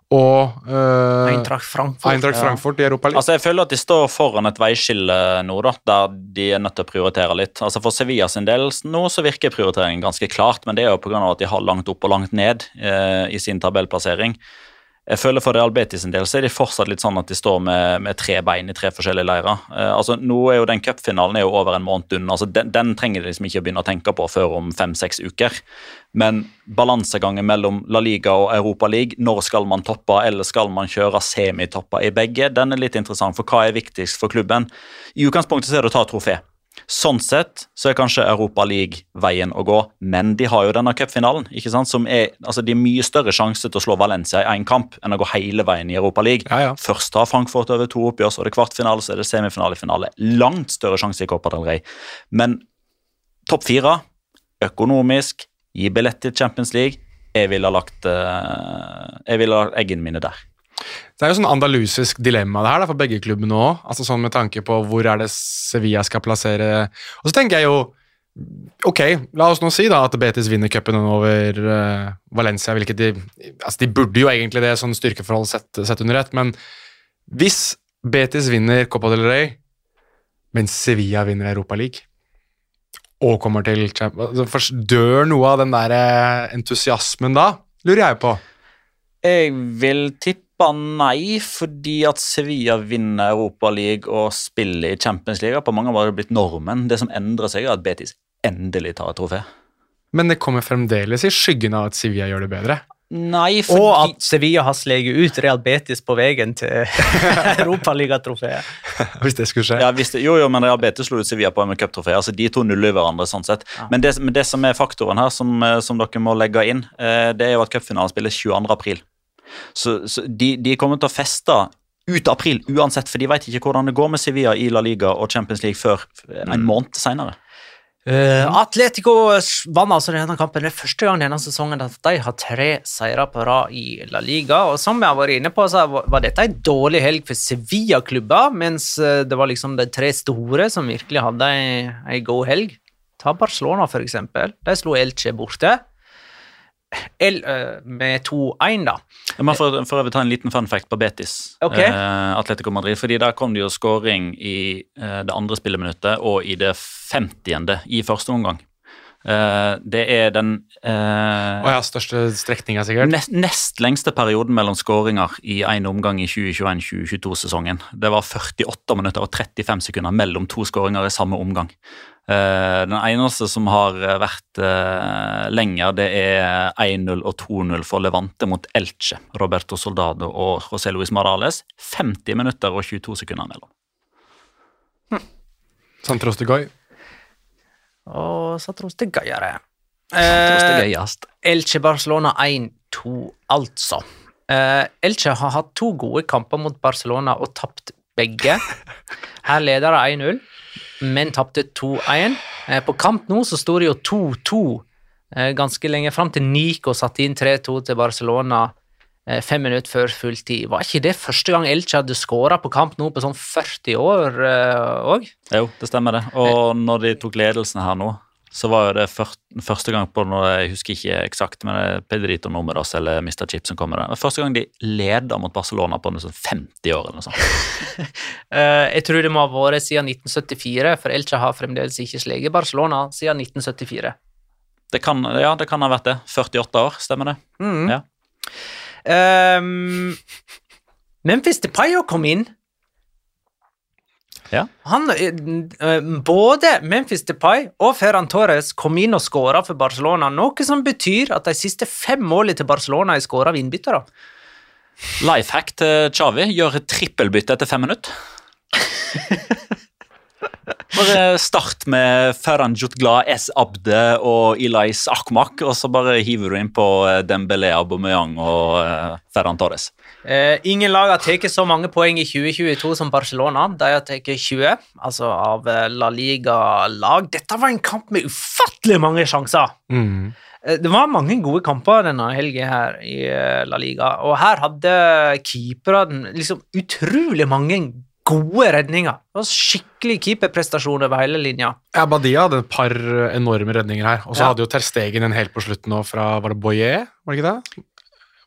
Og uh, Eintracht Frankfurt. Eintracht Frankfurt i Europa League. Altså, Jeg føler at de står foran et veiskille nå, da, der de er nødt til å prioritere litt. Altså For Sevilla sin del nå så virker prioriteringen ganske klart, men det er jo pga. at de har langt opp og langt ned eh, i sin tabellplassering. Jeg føler For Real Betis en del så er de fortsatt litt sånn at de står med, med tre bein i tre forskjellige leirer. Eh, altså nå er jo Den cupfinalen er jo over en måned unna. altså den, den, trenger de liksom ikke å begynne å tenke på før om fem-seks uker. Men balansegangen mellom La Liga og Europa League, når skal man toppe, eller skal man kjøre semitopper i begge, den er litt interessant. For hva er viktigst for klubben? I utgangspunktet så er det å ta trofé. Sånn sett så er kanskje Europa League veien å gå, men de har jo denne cupfinalen. ikke sant? Som er, altså De har mye større sjanse til å slå Valencia i én kamp enn å gå hele veien i Europa League. Ja, ja. Først har Frankfurt over to oppgjør, så er det kvartfinale, så er det semifinale, finale. Langt større sjanse i Copa del Rey. Men topp fire, økonomisk, gi billett til Champions League. Jeg ville ha lagt, uh, jeg ville ha lagt eggene mine der. Det er jo sånn andalusisk dilemma det her for begge klubbene òg. Altså sånn med tanke på hvor er det Sevilla skal plassere Og så tenker jeg jo Ok, la oss nå si da at Betis vinner cupen over uh, Valencia. hvilket de, altså de burde jo egentlig det, sånn styrkeforhold sett, sett under ett. Men hvis Betis vinner Copa del Rey, men Sevilla vinner Europa League og kommer til altså, Dør noe av den der eh, entusiasmen da? Lurer jeg på. Jeg vil tippe nei, fordi at Sevilla vinner Europa League og spiller i Champions League. På mange måter har det blitt normen. Det som endrer seg, er at Betis endelig tar et trofé. Men det kommer fremdeles i skyggen av at Sevilla gjør det bedre. Nei, fordi... Og at Sevilla har sleget ut Real Betis på veien til *laughs* Europaligatrofeet. hvis det skulle skje. Ja, hvis det, jo, jo, men Real Betis slo ut Sevilla på med cuptrofé. Altså, de to nuller hverandre. sånn sett. Ja. Men, det, men det som er faktoren her, som, eh, som dere må legge inn, eh, det er jo at cupfinalen spilles 22. Så, så de, de kommer til å feste ut april uansett, for de vet ikke hvordan det går med Sevilla i La Liga og Champions League før en måned senere. Uh, Atletico vant altså denne kampen. Det er første gang denne sesongen at de har tre seire på rad i La Liga. og Som vi har vært inne på, så var dette en dårlig helg for Sevilla-klubber, mens eh, det var liksom de tre store som virkelig hadde ei god helg. Ta Barcelona, for eksempel. De slo Elche borte. El, uh, med 2-1, da. Jeg må for, for øvrig ta en liten fun fact på Betis. okay. Eh, Atletico Madrid, fordi Der kom det jo skåring i eh, det andre spilleminuttet og i det 50. i første omgang. Eh, det er den eh, Å ja, største strekninga, sikkert. nest, nest lengste perioden mellom skåringer i én omgang i 2021-2022-sesongen. Det var 48 minutter og 35 sekunder mellom to skåringer i samme omgang. Eh, den eneste som har vært eh, lenger, det er 1-0 og 2-0 for Levante mot Elche. Roberto Soldado og José Luis Morales. 50 minutter og 22 sekunder mellom. Santos de Goy. Og Santros. Santos det Eh. Elche Barcelona 1-2, altså. Eh, Elche har hatt to gode kamper mot Barcelona og tapt begge. *laughs* Her leder de 1-0, men tapte 2-1. Eh, på kamp nå så sto det jo 2-2 eh, ganske lenge fram til Nico satte inn 3-2 til Barcelona eh, fem minutter før fulltid. Var ikke det første gang Elche hadde skåra på kamp nå på sånn 40 år òg? Jo, det stemmer det. Og når de tok ledelsen her nå, så var det første gang på noe, Jeg husker ikke eksakt, men det er Pedrito Numeros eller Mr. Chip som kommer der. Det Første gang de leda mot Barcelona på noe sånn 50 år eller noe sånt. *laughs* Eh, jeg tror det må ha vært siden 1974, for Elche har fremdeles ikke sleget Barcelona siden 1974. Det kan, ja, det kan ha vært det. 48 år, stemmer det? Mm. Ja. Um, Memphis Depayo kom inn. Ja. Han, eh, både Memphis Depay og Ferran Torres kom inn og skåra for Barcelona, noe som betyr at de siste fem målene til Barcelona er skåra av innbyttere. Life hack til Chavi. Gjør trippelbytte etter fem minutter. *laughs* Bare start med Ferran Jutgla, S. Abde og Elias Akmak, og så bare hiver du inn på eh, Dembélé, Aubameyang og eh, Ferran Torres. Eh, ingen lag har tatt så mange poeng i 2022 som Barcelona. De har tatt 20, altså av eh, La Liga-lag. Dette var en kamp med ufattelig mange sjanser. Mm. Det var mange gode kamper denne helgen her i La Liga, og her hadde keeperne liksom utrolig mange gode redninger. Det var skikkelig keeperprestasjon over hele linja. Ja, Badia hadde et par enorme redninger her. Og så Ja. hadde jo Ter Stegen en helt på slutten nå fra Var det Boyer? Var det ikke det?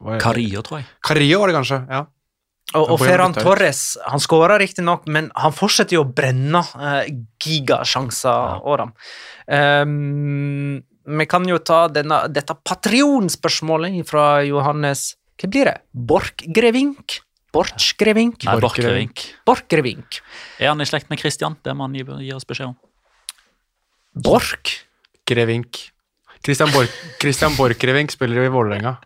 Var- Carillo, tror jeg. Carillo var det kanskje. ja. Og, og Ferran. Torres han skåra riktignok, men han fortsetter jo å brenne eh, gigasjanser dem. Ehm, vi kan jo ta denne, dette patronspørsmålet fra Johannes Hva blir det? Borchgrevink? Borchgrevink? Nei, Borchgrevink. Borchgrevink. Er han i slekt med Christian? Det må han gi, gi oss beskjed om. Borch? Grevink. Christian, Borch, Christian Borchgrevink spiller jo i Vålerenga.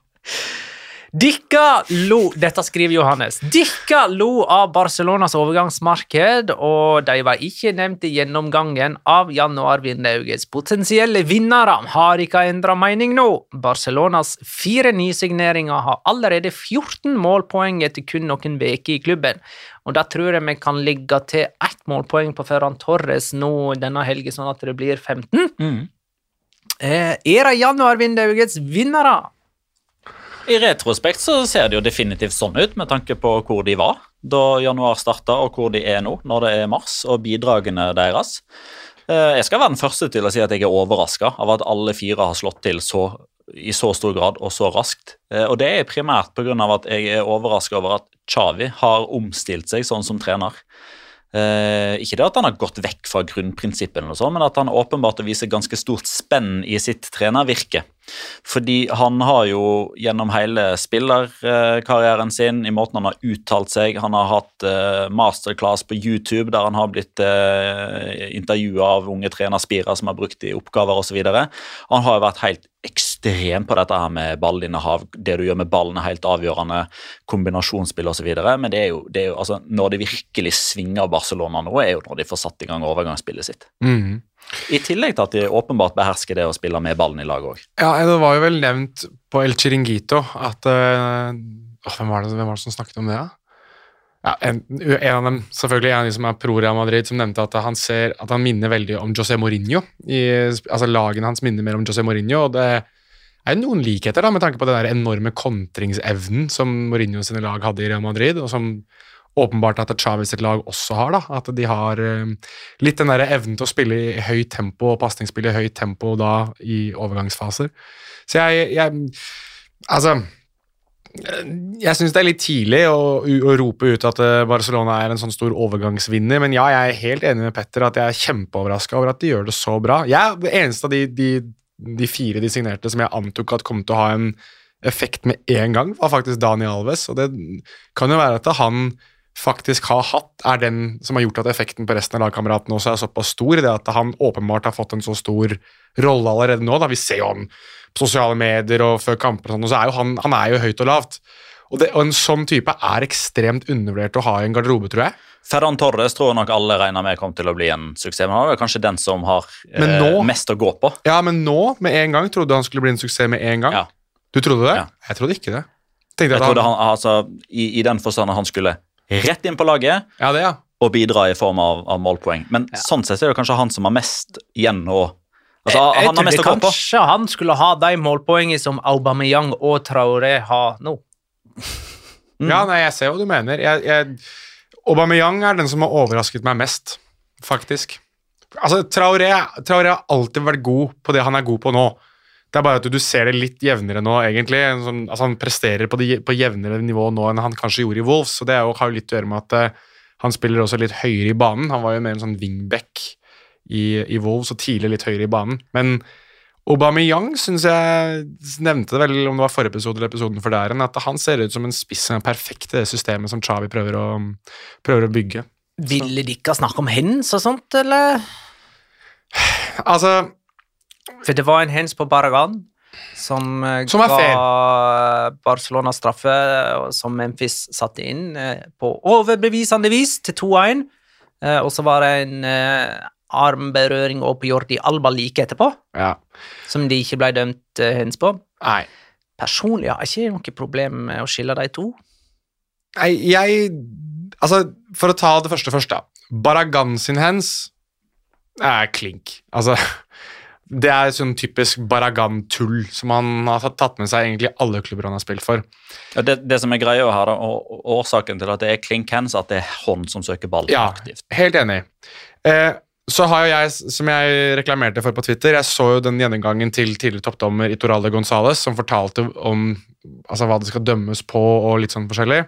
Dikka lo Dette skriver Johannes. Dikka lo av Barcelonas overgangsmarked, og de var ikke nevnt i gjennomgangen av januarvinduets potensielle vinnere. Har ikke endra mening nå. Barcelonas fire nysigneringer har allerede 14 målpoeng etter kun noen uker i klubben. Og da tror jeg vi kan ligge til ett målpoeng på Ferran Torres nå denne helgen, sånn at det blir 15. Mm. Eh, er det januarvinduets vinnere? I retrospekt så ser det jo definitivt sånn ut, med tanke på hvor de var da januar starta, og hvor de er nå når det er mars, og bidragene deres. Eh, Jeg skal være den første til å si at jeg er overraska av at alle fire har slått til så, i så stor grad og så raskt. Eh, Og det er primært pga. at jeg er overraska over at Chavi har omstilt seg sånn som trener. Eh, ikke det at han har gått vekk fra grunnprinsippene, men at han åpenbart viser ganske stort spenn i sitt trenervirke. Fordi han har jo gjennom hele spillerkarrieren sin, i måten han har uttalt seg Han har hatt eh, masterclass på YouTube der han har blitt eh, intervjua av unge trenerspirer som har brukt det i oppgaver osv. Han har jo vært helt ekstrem på dette her med ballinnehav. Det du gjør med ballen er helt avgjørende, kombinasjonsspill osv. Men det er jo, det er jo altså, når det virkelig svinger Barcelona nå, er jo når de får satt i gang overgangsspillet sitt. Mm. I tillegg til at de åpenbart behersker det å spille med ballen i lag òg. Ja, det var jo vel nevnt på El Chiringuito at øh, hvem, var det, hvem var det som snakket om det, da? Ja, en, en av dem, selvfølgelig en av de som er pro Real Madrid, som nevnte at han ser at han minner veldig om José Mourinho. I, altså Lagene hans minner mer om José Mourinho, og det er noen likheter da, med tanke på den der enorme kontringsevnen som Mourinho sine lag hadde i Real Madrid, og som åpenbart at Chávez sitt lag også har. da, At de har eh, litt den der evnen til å spille i høyt tempo og pasningsspill i høyt tempo da i overgangsfaser. Så jeg, jeg Altså jeg syns det er litt tidlig å, å rope ut at eh, Barcelona er en sånn stor overgangsvinner, men ja, jeg er helt enig med Petter at jeg er kjempeoverraska over at de gjør det så bra. Jeg er eneste av de, de, de fire de signerte som jeg antok at kom til å ha en effekt med en gang, var faktisk Dani Alves, og det kan jo være at han faktisk har hatt, er den som har gjort at effekten på resten av lagkameratene også er såpass stor. Det at han åpenbart har fått en så stor rolle allerede nå. da Vi ser jo han på sosiale medier og før kamper, og sånn, og så er jo han, han er jo høyt og lavt. Og, det, og En sånn type er ekstremt undervurdert å ha i en garderobe, tror jeg. Ferran Torres tror jeg nok alle regner med kom til å bli en suksess. Men han er kanskje den som har eh, nå- mest å gå på. Ja, men nå, med en gang, trodde han skulle bli en suksess med en gang? Ja. Du trodde det? Ja. Jeg trodde ikke det. Jeg, Jeg trodde han, altså, i, I den forstand at han skulle rett inn på laget Ja, det, ja. og bidra i form av, av målpoeng. Men sånn sett er det kanskje han som har mest igjen å altså, jeg, jeg Han har mest å gå på. kanskje han skulle ha de målpoengene som Aubameyang og Traoré har nå. Mm. Ja, nei, jeg ser hva du mener. Jeg, jeg, Aubameyang er den som har overrasket meg mest, faktisk. Altså, Traoré, Traoré har alltid vært god på det han er god på nå. Det er bare at du ser det litt jevnere nå, egentlig. En Sånn, altså, han presterer på, det, på jevnere nivå nå enn han kanskje gjorde i Wolves, så det jo, har jo litt å gjøre med at uh, han spiller også litt høyere i banen. Han var jo mer en sånn wingback i, i Wolves, og tidlig litt høyere i banen. Men Aubameyang syns jeg nevnte det vel om det var forrige episode eller episoden for der, at han ser ut som en spiss som er perfekt i det systemet som Chavi prøver å, prøver å bygge. Ville de ikke snakke om hens og sånt, eller? Altså, For det var en hens på Baragan som, eh, Som ga ga Barcelona straffe, som Memphis satte inn eh, på overbevisende vis til 2-1. Eh, Og så var det en armberøring og på Jordi Alba like etterpå, ja. som de ikke ble dømt eh, hens på. Nei. Personlig har jeg ikke noe problem med å skille de to. Nei, jeg Altså, for å ta det første først, da. Baragan sin hands er klink. Altså, *laughs* Det er sånn typisk Baragan-tull som han har tatt med seg egentlig alle klubber han har spilt for. Ja, Det, det som er greia her, da, og og årsaken til at det er klink hands, at det er hånd som søker ball Ja, aktivt. helt enig. Eh, så har jo jeg, som jeg reklamerte for på Twitter, jeg så jo den gjennomgangen til tidligere toppdommer Itoralde Gonzales, som fortalte om altså, hva det skal dømmes på og litt sånn forskjellig.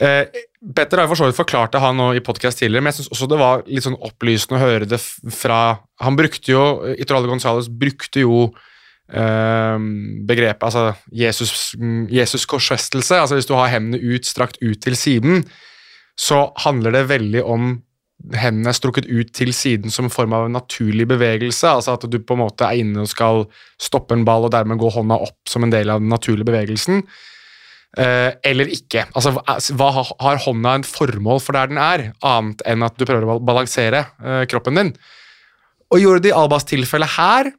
Eh, Petter har jo for så vidt forklart det han i podcast tidligere, men jeg synes også det var litt sånn opplysende å høre det fra Han brukte jo Itoralde Gonzales brukte jo eh, begrepet altså Jesus, Jesus korsfestelse. Altså hvis du har hendene ut, strakt ut til siden, så handler det veldig om hendene strukket ut til siden som en form av en naturlig bevegelse. Altså at du på en måte er inne og skal stoppe en ball og dermed gå hånda opp som en del av den naturlige bevegelsen. Eh, eller ikke. Altså, hva- har- hånda en formål for der den er, annet enn at du prøver å balansere eh, kroppen din? Og gjorde det i Albas tilfelle her,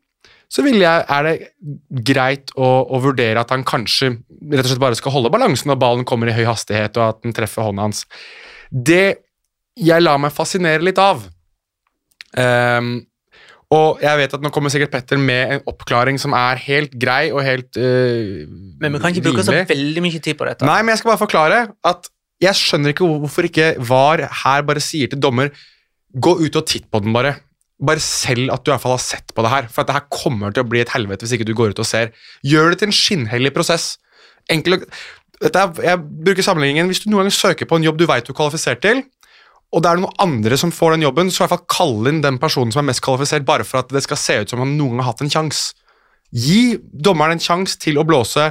så jeg, er det greit å, å vurdere at han kanskje rett og slett bare skal holde balansen når ballen kommer i høy hastighet, og at den treffer hånda hans. Det jeg lar meg fascinere litt av Um, Og jeg vet at nå kommer sikkert Petter med en oppklaring som er helt grei og helt uh, Men vi kan ikke bruke så veldig mye tid på dette. Nei, men jeg skal bare forklare at jeg skjønner ikke hvorfor ikke VAR her bare sier til dommer Gå ut og titt på den, bare. Bare selv at du i hvert fall har sett på det her. For at det her kommer til å bli et helvete hvis ikke du går ut og ser. Gjør det til en skinnhellig prosess. Enkel, og- er, jeg bruker sammenligningen Hvis du noen gang søker på en jobb du vet du er kvalifisert til, og det er noen andre som får den jobben, så i hvert fall kall inn den personen som er mest kvalifisert, bare for at det skal se ut som han noen har hatt en sjanse. Gi dommeren en sjanse til å blåse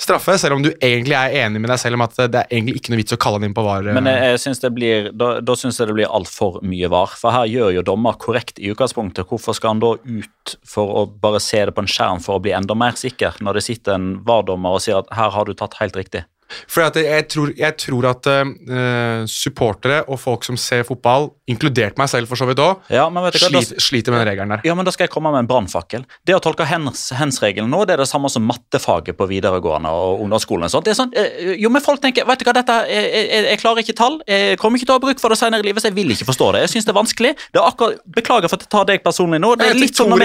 straffe, selv om du egentlig er enig med deg selv om at det er egentlig ikke noe vits å kalle han inn på VAR. Men jeg, jeg synes det blir, da, da syns jeg det blir altfor mye var. For her gjør jo dommer korrekt i utgangspunktet. Hvorfor skal han da ut for å bare se det på en skjerm for å bli enda mer sikker, når det sitter en VAR-dommer og sier at her har du tatt helt riktig? For jeg, tror, jeg tror at uh, supportere og folk som ser fotball, inkludert meg selv for så vidt òg, Ja, sliter, sliter med den regelen der. Ja, men Da skal jeg komme med en brannfakkel. Det å tolke hens- hens-regelen nå, det er det samme som mattefaget på videregående og ungdomsskolen. og sånt. Det er sånn, eh, jo, men folk tenker vet du hva, dette, jeg, jeg, jeg klarer ikke tall, jeg kommer ikke til å ha bruk for det senere i livet, så jeg vil ikke forstå det. Jeg synes det er vanskelig. Det er akkurat, Beklager for at jeg tar deg personlig nå. Det er litt sånn når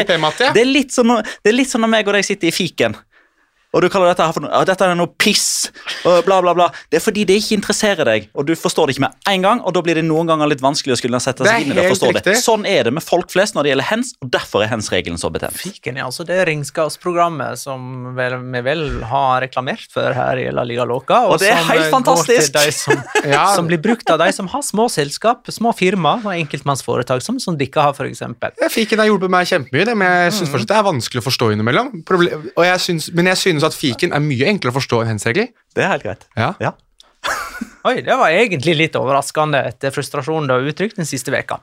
det er litt sånn det er litt sånn når meg og deg sitter i fiken. Og du kaller dette her for noe, ja, dette er noe piss, og bla, bla, bla. Det er fordi det ikke interesserer deg, og du forstår det ikke med en gang, og da blir det noen ganger litt vanskelig å skulle sette seg inn i det og forstå det. Sånn er det med folk flest når det gjelder hens, og derfor er hens-regelen så betent. Fiken er altså det regnskapsprogrammet som vel, vi vel har reklamert for her i La Liga Loca. Og det er som, helt går fantastisk! til de som, *laughs* Ja. som blir brukt av de som har små selskap, små firma og enkeltmannsforetak, som, som dere har, f.eks. Fiken har hjulpet meg kjempemye, det, men jeg syns fortsatt det er vanskelig å forstå innimellom. Problem, og jeg synes, men jeg synes at fiken er mye enklere å forstå enn hens-regler. Det er helt greit. Ja. Ja. *laughs* Oi, det var egentlig litt overraskende etter frustrasjonen du har uttrykt den siste veka.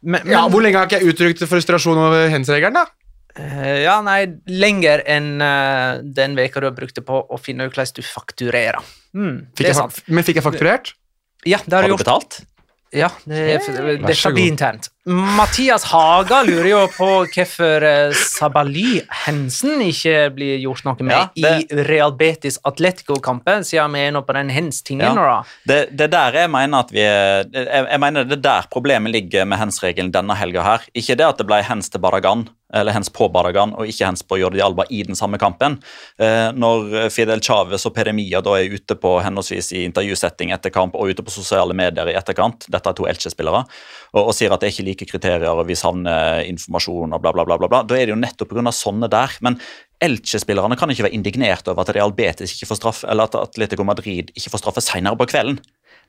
Men, men, Ja, Hvor lenge har ikke jeg uttrykt frustrasjon over hens-regelen, da? Uh, ja, nei, lenger enn uh, den veka du har brukt det på å finne ut hvordan du fakturerer. Mm, Fikk det er jeg, sant. men fikk jeg fakturert? Ja, det har Har du du gjort. betalt? Ja, det, det, det, det god. internt. Mathias Haga lurer jo på hvorfor eh, Sabali Hensen ikke blir gjort noe med Ja, det- i Real Betis Atletico-kampen, siden vi er nå på den hens-tingen Ja. Det, det er der jeg mener at vi er, jeg, jeg mener det er der problemet ligger med hens-regelen denne helga her. Ikke det at det ble hens til Baragan, eller hens på Baragan og ikke hens på Jordi Alba i den samme kampen. Eh, når Fidel Chávez og Peremia da er ute på henholdsvis i intervjusetting etter kamp og ute på sosiale medier i etterkant, dette er to Elche-spillere, og, og sier at det er ikke like kriterier og vi savner informasjon og bla, bla, bla, bla, bla. da er det jo nettopp pga. sånne der. Men Elche-spillerne kan ikke være indignert over at Real Betis ikke får straff, eller at Atletico Madrid ikke får straffe senere på kvelden.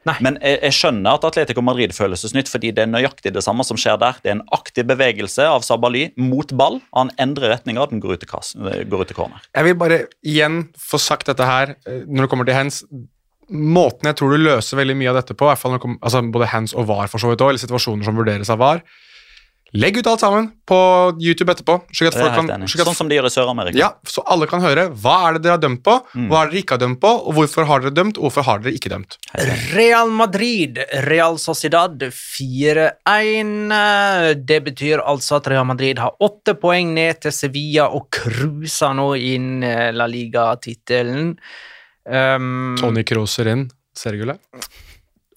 Nei. Men jeg, jeg skjønner at Atletico Madrid føles seg snytt, fordi det er nøyaktig det samme som skjer der. Det er en aktiv bevegelse av Sabali mot ball. Han endrer retninga, den går ut til, kass, går ut til corner. Jeg vil bare igjen få sagt dette her eh, når det kommer til hands. Måten jeg tror du løser veldig mye av dette på, i hvert fall når altså både hands og var, for så vidt også, eller situasjoner som vurderes av var, legg ut alt sammen på YouTube etterpå. slik at folk kan, slik at, Sånn som de gjør i Sør-Amerika. ja, Så alle kan høre hva er det dere har dømt på, Mm. hva er det dere ikke har dømt på, og hvorfor har dere dømt, og hvorfor har dere ikke dømt. Real Madrid, Real Sociedad 4-1. Det betyr altså at Real Madrid har åtte poeng ned til Sevilla og cruiser nå inn eh, La Liga-tittelen. Um, Tony Crosser inn Sergule.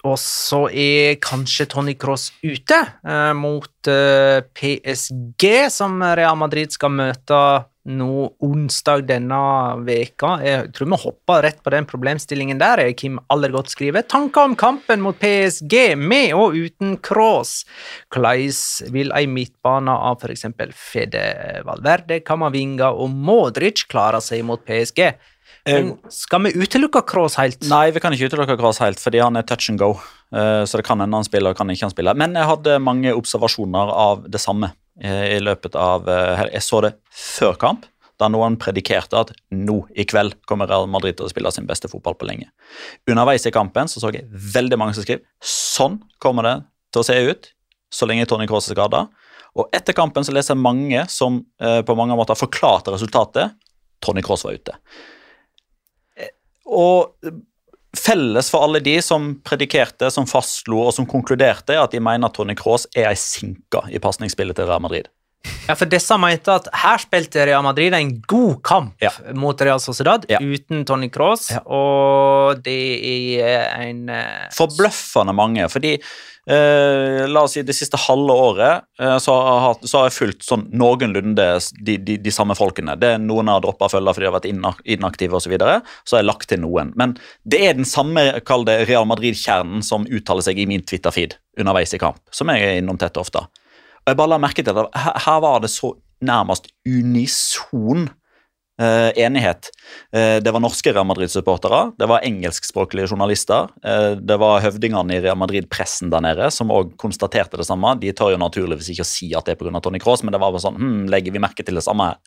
Og så er kanskje Tony Cross ute eh, mot eh, PSG, som Real Madrid skal møte nå onsdag denne veka. Jeg tror vi hopper rett på den problemstillingen der. er Kim Allergodt skriver tanker om kampen mot PSG, med og uten Cross. Hvordan vil ei midtbane av f.eks. Fede Valverde, Camavinga og Modric klare seg mot PSG? Men skal vi utelukke Cross helt? Nei, vi kan ikke utelukke Cross helt, fordi han er touch and go. Eh, Så det kan hende han spiller, og kan ikke han spille. Men jeg hadde mange observasjoner av det samme eh, i løpet av eh. Jeg så det før kamp, da noen predikerte at nå i kveld kommer Real Madrid til å spille sin beste fotball på lenge. Underveis i kampen så, så jeg veldig mange som skrev sånn kommer det til å se ut så lenge Tony Cross er skada. Og etter kampen så leser jeg mange som eh, på mange måter forklarte resultatet. Tony Cross var ute. Og felles for alle de som predikerte, som fastslo og som konkluderte, er at de mener at Tony Cross er ei sinke i pasningsspillet til Real Madrid. Ja, for disse mente at her spilte Real Madrid en god kamp Ja. mot Real Sociedad Ja. uten Tony Cross, Ja. og det er en eh, Forbløffende mange. fordi eh, La oss si det siste halve året eh, så, har, så har jeg fulgt sånn noenlunde de, de, de samme folkene. Det er Noen har droppa følger fordi de har vært inaktive osv. Så, videre, så har jeg lagt til noen. Men det er den samme kall det Real Madrid-kjernen som uttaler seg i min Twitter-feed underveis i kamp, som jeg er innom tett og ofte. Og jeg bare la merke til at her, var det så nærmest unison eh, enighet. Eh, det var norske Real Madrid-supportere, det var engelskspråklige journalister, eh, det var høvdingene i Real Madrid-pressen der nede som også konstaterte det samme. De tør jo naturligvis ikke å si at det er pga. Tony Cross, men det var bare sånn hm, Legger vi merke til det samme her?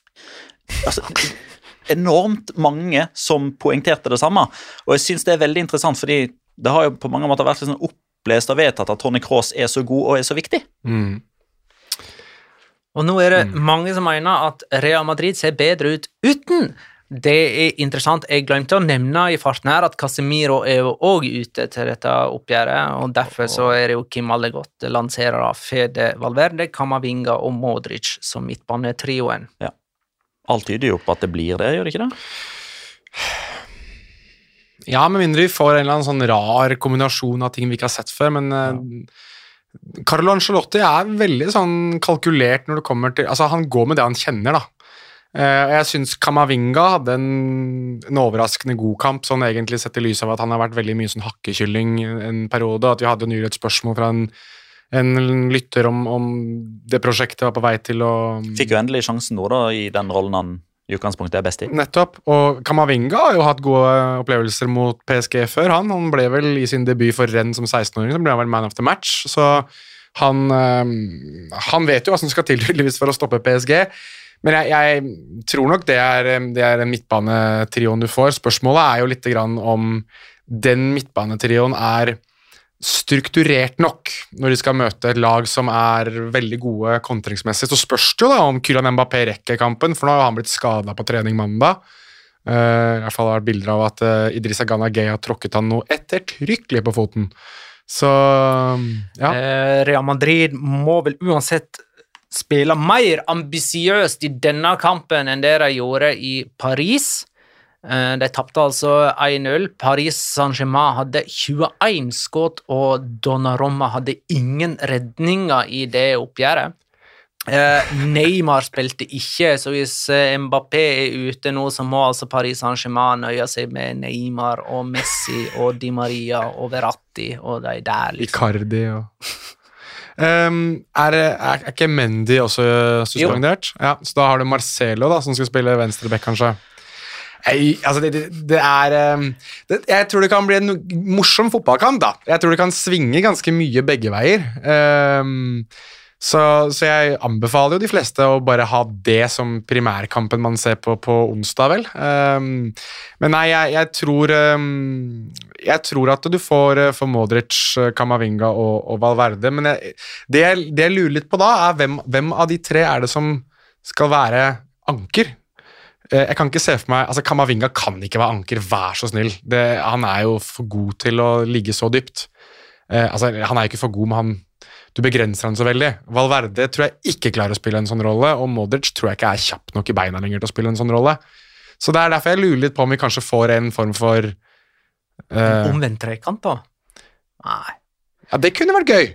Altså, enormt mange som poengterte det samme. Og jeg syns det er veldig interessant, fordi det har jo på mange måter vært litt sånn opplest og vedtatt at Tony Cross er så god og er så viktig. Mm. Og nå er det mange som mener at Real Madrid ser bedre ut uten. Det er interessant. Jeg glemte å nevne i farten her at Casemiro er jo òg ute til dette oppgjøret, og derfor så er det jo Kim Allegot lanserer av Fede Valverde, Camavinga og Modric som midtbanetrioen. Alt tyder jo på at det blir det, gjør det ikke det? Ja, med mindre vi får en eller annen sånn rar kombinasjon av ting vi ikke har sett før, men eh, Carlo Ancelotti er veldig sånn kalkulert når det kommer til Altså, han går med det han kjenner, da. Eh, og jeg syns Kamavinga hadde en, en overraskende god kamp, sånn egentlig sett i lys av at han har vært veldig mye sånn hakkekylling en periode, at vi hadde nylig et spørsmål fra en, en lytter om, om det prosjektet var på vei til å Fikk jo endelig sjansen nå, da, i den rollen han i utgangspunktet er best i. Nettopp. Og Kamavinga har jo hatt gode opplevelser mot PSG før, han. Han ble vel i sin debut for renn som 16-åring, så ble han vel man of the match. Så han, eh, han vet jo hva som skal til *laughs* tydeligvis for å stoppe PSG. Men jeg, jeg tror nok det er, eh, det er en midtbanetrioen du får. Spørsmålet er jo litt om den midtbanetrioen er strukturert nok når de skal møte et lag som er veldig gode kontringsmessig. Så spørs det jo da om Kylian Mbappé rekker kampen, for nå har han blitt skada på trening mandag. Uh, I hvert fall har det vært bilder av at uh, Idrissa Gana Gay har tråkket han noe ettertrykkelig på foten. Så ja. Uh, Real Madrid må vel uansett spille mer ambisiøst i denne kampen enn det de gjorde i Paris. Eh, De tapte altså 1-0. Paris Saint-Germain hadde 21 skudd, og Donnarumma hadde ingen redninger i det oppgjøret. Eh, Neymar spilte ikke, så hvis eh, Mbappé er ute nå, så må altså Paris Saint-Germain nøye seg med Neymar og Messi og Di Maria og Verratti og de der, liksom. Icardi og um, er, er, er ikke Mendy også suspendert? Ja, så da har du Marcelo, da, som skal spille venstreback, kanskje. Nei, altså det, det, er um, det, Jeg tror det kan bli en morsom fotballkamp, da. Jeg tror det kan svinge ganske mye begge veier. Um, så, så jeg anbefaler jo de fleste å bare ha det som primærkampen man ser på på onsdag, vel. Um, men nei, jeg, jeg tror um, Jeg tror at du får, uh, får Modric, uh, Kamavinga og, og Valverde, men jeg, det, jeg, det jeg lurer litt på da, er hvem, hvem av de tre er det som skal være anker? Eh, Jeg kan ikke se for meg, altså Kamavinga kan ikke være anker, vær så snill. Det, han er jo for god til å ligge så dypt. Eh, altså, Han er jo ikke for god, men han, du begrenser han så veldig. Valverde tror jeg ikke klarer å spille en sånn rolle, og Modric tror jeg ikke er kjapp nok i beina lenger til å spille en sånn rolle. Så det er derfor jeg lurer litt på om vi kanskje får en form for eh, Omvendt trekant, da. Nei. Ja, Det kunne vært gøy.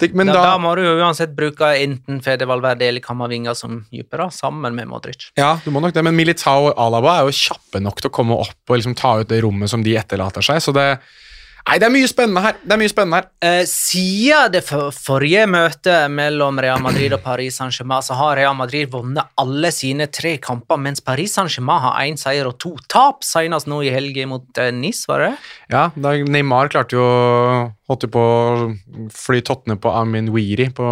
Det, men da, da, da må du jo uansett bruke enten Fede Valverde eller Kamavinga som dypere, sammen med Modric. Ja, du må nok det, men Militao og Alaba er jo kjappe nok til å komme opp og liksom ta ut det rommet som de etterlater seg. Så det Nei, det er mye spennende her. Det er mye spennende her. Eh, siden det for, forrige møtet mellom Real Madrid og Paris Saint-Germain, så har Real Madrid vunnet alle sine tre kamper, mens Paris Saint-Germain har én seier og to tap, senest nå i helgen mot eh, Nis, var det? Ja, Neymar klarte jo Holdt jo på å fly tottene på Amin Weiri på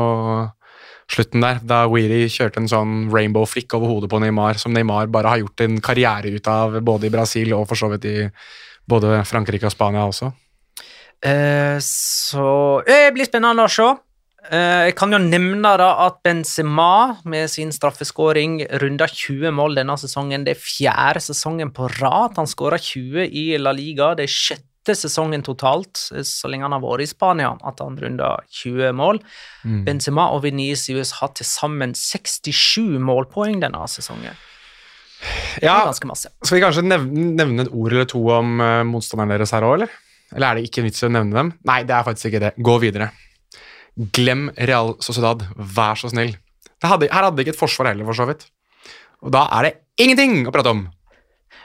slutten der. Da Weiri kjørte en sånn rainbow flick over hodet på Neymar, som Neymar bare har gjort en karriere ut av både i Brasil og for så vidt i både Frankrike og Spania også. Eh, så Det blir spennende å se. Uh, jeg kan jo nevne da at Benzema med sin straffeskåring runda 20 mål denne sesongen. Det er fjerde sesongen på rad han skåra 20 i La Liga. Det er sjette sesongen totalt eh, så lenge han har vært i Spania at han runda 20 mål. Mm. Benzema og Venicius har til sammen 67 målpoeng denne sesongen. Ja. Skal vi kanskje nevne, nevne et ord eller to om uh, motstanderen deres her òg, eller? Eller er det ikke en vits i å nevne dem? Nei, det er faktisk ikke det. Gå videre. Glem Real Sociedad, vær så snill. Det hadde, her hadde de ikke et forsvar heller, for så vidt. Og da er det ingenting å prate om.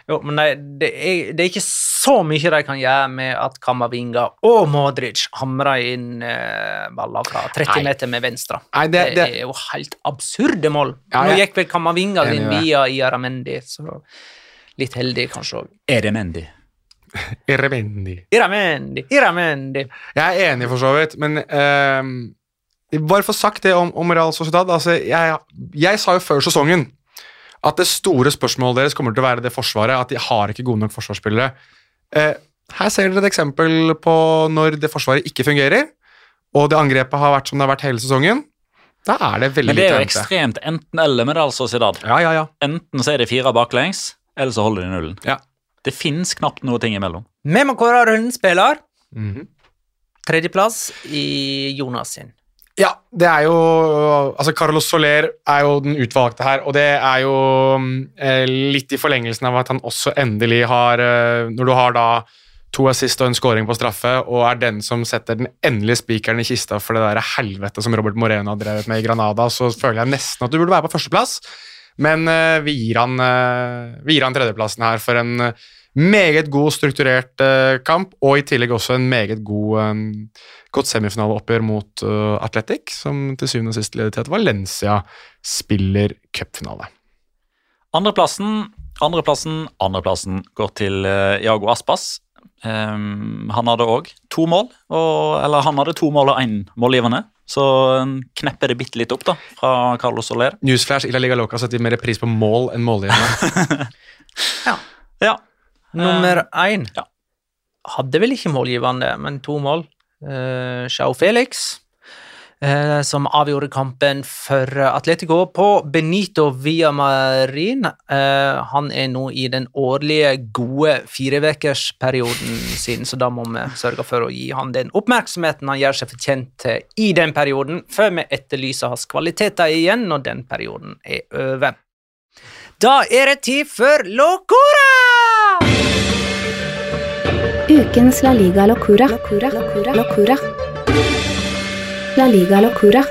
Jo, men det, det, er, det er ikke så mye de kan gjøre med at Kamavinga og Modric hamrer inn eh, baller fra 30 Nei. meter med venstre. Nei, Det, det, det, er jo helt absurde mål. Ja, Nå gikk vel Kamavinga din via Iaramendi, så litt heldig kanskje òg. Er *laughs* det Mendy? Irrevendi. Iramendi, Iramendi. Jeg er enig, for så vidt, men uh, Bare få sagt det om, om Real Sociedad. Altså, jeg, jeg sa jo før sesongen at det store spørsmålet deres kommer til å være det forsvaret, at de har ikke gode nok forsvarsspillere. Eh, her ser dere et eksempel på når det forsvaret ikke fungerer, og det angrepet har vært som det har vært hele sesongen. Da er det veldig Men det er jo ekstremt enten-eller med Real Sociedad. Ja, ja, ja. Enten så er det fire baklengs, eller så holder de nullen. Ja. Det fins knapt noe ting imellom. Vi må kåre rundens spiller. -hmm. Tredjeplass i Jonas sin. Ja, det er jo Altså, Carlos Soler er jo den utvalgte her, og det er jo eh, litt i forlengelsen av at han også endelig har eh, Når du har da to assist og en scoring på straffe, og er den som setter den endelige spikeren i kista for det der helvete som Robert Moreno har drevet med i Granada, så føler jeg nesten at du burde være på førsteplass. Men eh, vi, gir han, eh, vi gir han tredjeplassen her for en eh, meget god strukturert kamp, og i tillegg også en meget god godt semifinaleoppgjør mot Atletic, som til syvende og sist leder til at Valencia spiller cupfinale. Andreplassen, andreplassen, andreplassen går til Iago Aspas. Um, han hadde òg to mål, og, eller han hadde to mål og én målgivende. Så um, knepper det bitte litt opp da, fra Carlos Soler. Newsflash, Ila Liga Loca setter mer pris på mål enn målgivende. *laughs* Ja, Nummer én ja. hadde vel ikke målgivende, men to mål. Uh, Sjau Felix, eh, som avgjorde kampen for Atletico på Benito Villamarin. Marin han er nå i den årlige gode firevekersperioden sin, så da må vi sørge for å gi han den oppmerksomheten han gjør seg fortjent til i den perioden, før vi etterlyser hans kvaliteter igjen når den perioden er over. Da er det tid for Locora! Ukens La Liga Locora. Locora. Locora. Locura. La Liga Locura.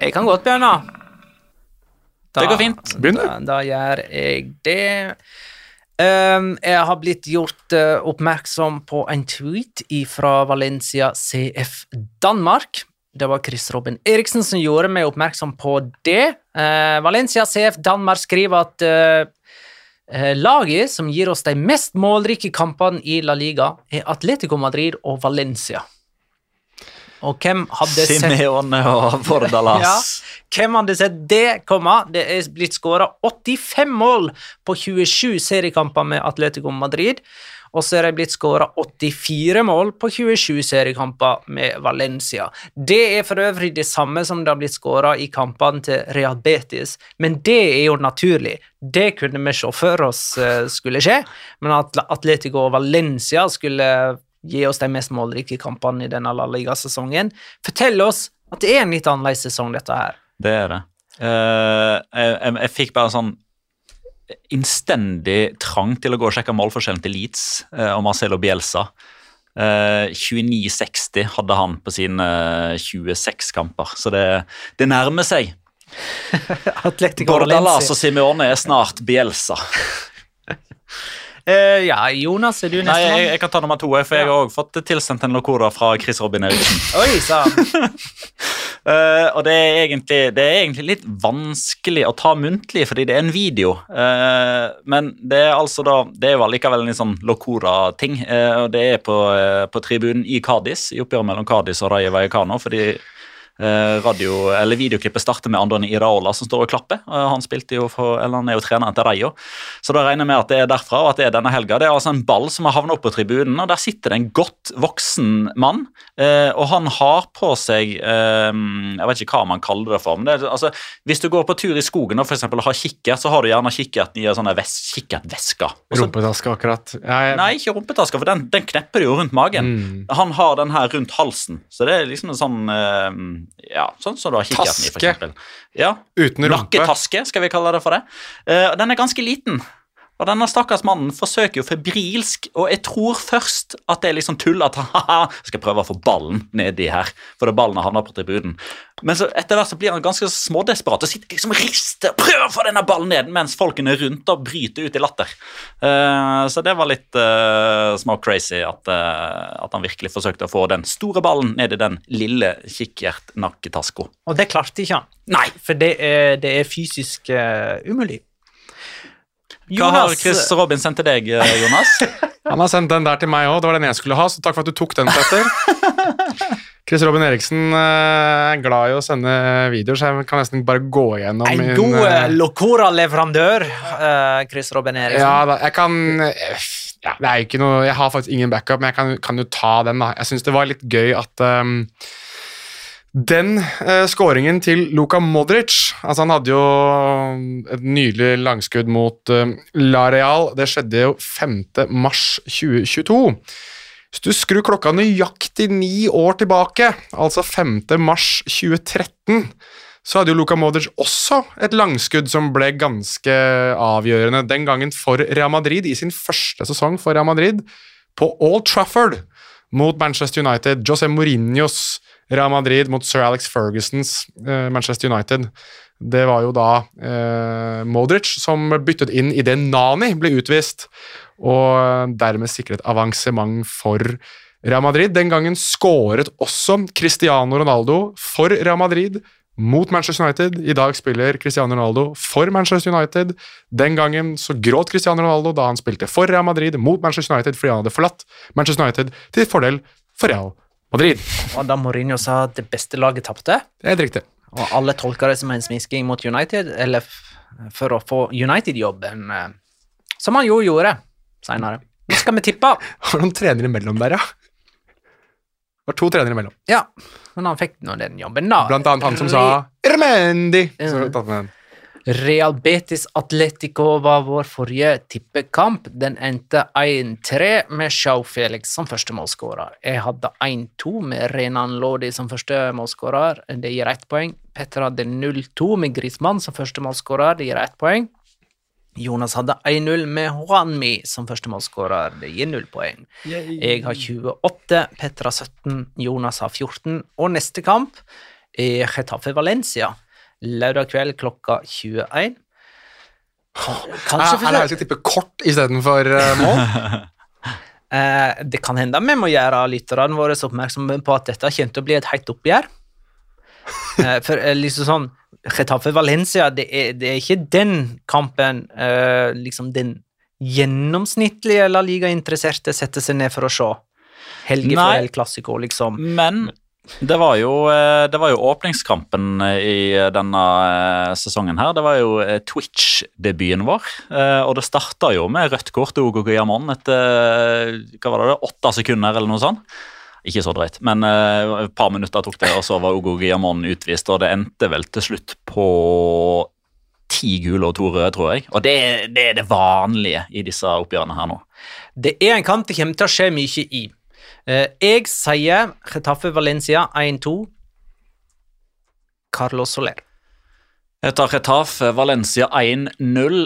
Jeg kan godt begynne. Da- Det går fint. Da, da gjør jeg det. Um, jeg har blitt gjort uh, oppmerksom på en tweet fra Valencia CF Danmark. Det var Chris Robin Eriksen som gjorde meg oppmerksom på det. Uh, Valencia CF Danmark skriver at eh, laget som gir oss de mest målrike kampene i La Liga, er Atletico Madrid og Valencia. Og hvem hadde sett Simeone og Vordalas. Ja. Hvem hadde sett det komme? Det er blitt skåra 85 mål på 27 seriekamper med Atletico Madrid. Og så er det blitt skåra 84 mål på 27 seriekamper med Valencia. Det er for øvrig det samme som det har blitt skåra i kampene til Real Betis, men det er jo naturlig. Det kunne vi se for oss skulle skje, men at Atletico og Valencia skulle gi oss de mest målrike kampene i denne ligasesongen. Fortell oss at det er en litt annerledes sesong, dette her. Det er det. Uh, jeg, jeg, jeg fikk bare sånn innstendig trang til å gå og sjekke målforskjellen til Leeds eh, og Marcelo Bielsa. Eh, 29-60 hadde han på sine eh, 26 kamper, så det, det nærmer seg. *laughs* Bordalas og Simeone er snart Bielsa. *laughs* Eh, ja, Jonas, er du Nei, neste jeg, mann? jeg kan ta nummer to, jeg, for jeg har også fått tilsendt en locora fra Chris Robin Eriksen. *laughs* Oi sann. *laughs* Eh, og det er, egentlig, det er egentlig litt vanskelig å ta muntlig, fordi det er en video. Uh, men det er altså da Det er jo allikevel en litt sånn locora-ting. Uh, og det er på, på tribunen i Cádiz, i oppgjøret mellom Cádiz og Rayo Vallecano. fordi radio, eller Videoklippet starter med Andoni Iraola som står og klapper. Eh, han for, eller han er jo treneren til Reio, Så da regner jeg med at det er derfra og at det er denne helga. Det er altså en ball som har havnet opp på tribunen, og der sitter det en godt voksen mann. Eh, og han har på seg eh, Jeg vet ikke hva man kaller det for. men det er, altså, Hvis du går på tur i skogen og for eksempel har kikkert, så har du gjerne kikkerten i en sånn kikkertveske. Rumpetaske, akkurat. Jeg, Nei, ikke rumpetaske, for den, den knepper du jo rundt magen. Mm. Han har den her rundt halsen, så det er liksom en sånn eh, Ja, sånn som du har kikkerten i, eksempel. Ja, Uten rumpe. Nakketaske, skal vi kalle det for det. Uh, den er ganske liten. Og denne stakkars mannen forsøker jo febrilsk, og jeg tror først at det er liksom tull at *laughs* han skal prøve å få ballen nedi her, for det ballen havner på tribunen. Men så etter hvert så blir han ganske smådesperat og sitter liksom og rister prøver å få denne ballen ned, mens folkene rundt og bryter ut i latter. Uh, så det var litt uh, små crazy at, uh, at han virkelig forsøkte å få den store ballen ned i den lille kikkertnakketaska. Og det klarte ikke han. Nei! For det er, det er fysisk uh, umulig. Hva har Chris Robin sendt til deg, eh, Jonas? *laughs* Han har sendt den der til meg òg. Det var den jeg skulle ha, så takk for at du tok den, Petter. *laughs* Chris Robin Eriksen eh, er glad i å sende videoer, så jeg kan nesten bare gå igjennom En min, god eh, eh, Locora-leverandør, eh, Chris Robin Eriksen. Ja, da, jeg kan ja, Det er jo ikke noe Jeg har faktisk ingen backup, men jeg kan, kan jo ta den, da. Jeg syns det var litt gøy at ehm, den eh, skåringen til Luka Modric altså Han hadde jo et nydelig langskudd mot eh, La Real. Det skjedde jo 5. mars 2022. Hvis du skrur klokka nøyaktig ni år tilbake, altså 5. mars 2013, så hadde jo Luka Modric også et langskudd som ble ganske avgjørende. Den gangen for Real Madrid, i sin første sesong for Real Madrid, på Old Trafford mot Manchester United. José Mourinhos Real Madrid mot sir Alex Fergusons eh, Manchester United. Det var jo da eh, Modric som byttet inn idet Nani ble utvist, og dermed sikret avansement for Real Madrid. Den gangen skåret også Cristiano Ronaldo for Real Madrid mot Manchester United. I dag spiller Cristiano Ronaldo for Manchester United. Den gangen så gråt Cristiano Ronaldo da han spilte for Real Madrid mot Manchester United fordi han hadde forlatt Manchester United til fordel for Real Madrid. Og da Mourinho sa at det beste laget tapte, og alle tolka det som en smisking mot United, eller for å få United-jobben, eh, som han jo gjorde seinere. Nå skal vi tippe. *laughs* Har noen trenere imellom der, ja? Det var to trenere imellom. Ja, men han fikk nå den jobben, da. Blant annet han som sa den. Real Betis Atletico var vår forrige tippekamp. Den endte 1-3 med Sjau Felix som første målskårer. Jeg hadde 1-2 med Renan Lodi som første målskårer. Det gir ett poeng. Petter hadde 0-2 med Grismann som første målskårer. Det gir ett poeng. Jonas hadde 1-0 med Juanmi som første målskårer. Det gir null poeng. Jeg har 28, Petra 17, Jonas har 14. Og neste kamp er Getafe Valencia. Lørdag kveld klokka 21. Kanskje for... er det her skal tippe kort istedenfor uh, mål? *laughs* eh, Det kan hende vi må gjøre lytterne våre oppmerksomme på at dette kommer til å bli et høyt oppgjør. *laughs* Eh, for eh, liksom sånn Getafe Valencia, det det er ikke den kampen eh, liksom den gjennomsnittlige La Liga-interesserte setter seg ned for å se. Helge for El Clásico, liksom. Men det var jo, det var jo åpningskampen i denne sesongen her. Det var jo Twitch-debuten vår. Og det starta jo med rødt kort til Ogo Guillamon etter hva var det, åtte sekunder eller noe sånt. Ikke så drøyt, men eh, et par minutter tok det, og så var Ogo Giamon utvist. Og det endte vel til slutt på ti gule og to røde, tror jeg. Og det, det er det vanlige i disse oppgjørene her nå. Det er en kamp det kommer til å skje mye i. Eh, jeg sier Getafe Valencia 1-2. Carlos Soler. Jeg tar Retaffe Valencia 1-0.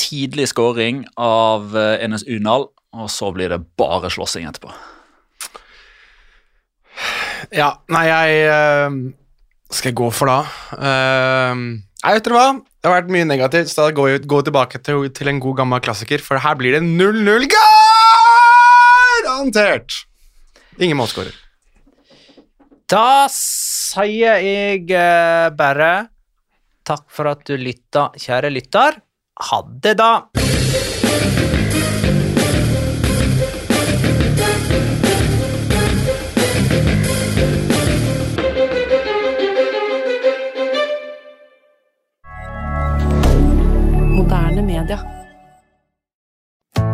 Tidlig skåring av eh, Enes Unal. og så blir det bare slåssing etterpå. Ja, nei, jeg eh, Skal jeg gå for da? Eh, nei, vet dere hva? Det har vært mye negativt, så da går vi tilbake til, til en god gammel klassiker, for her blir det 0-0 garantert! Ingen målskårer. Da sier jeg eh, bare takk for at du lytta, kjære lytter. Ha det, da!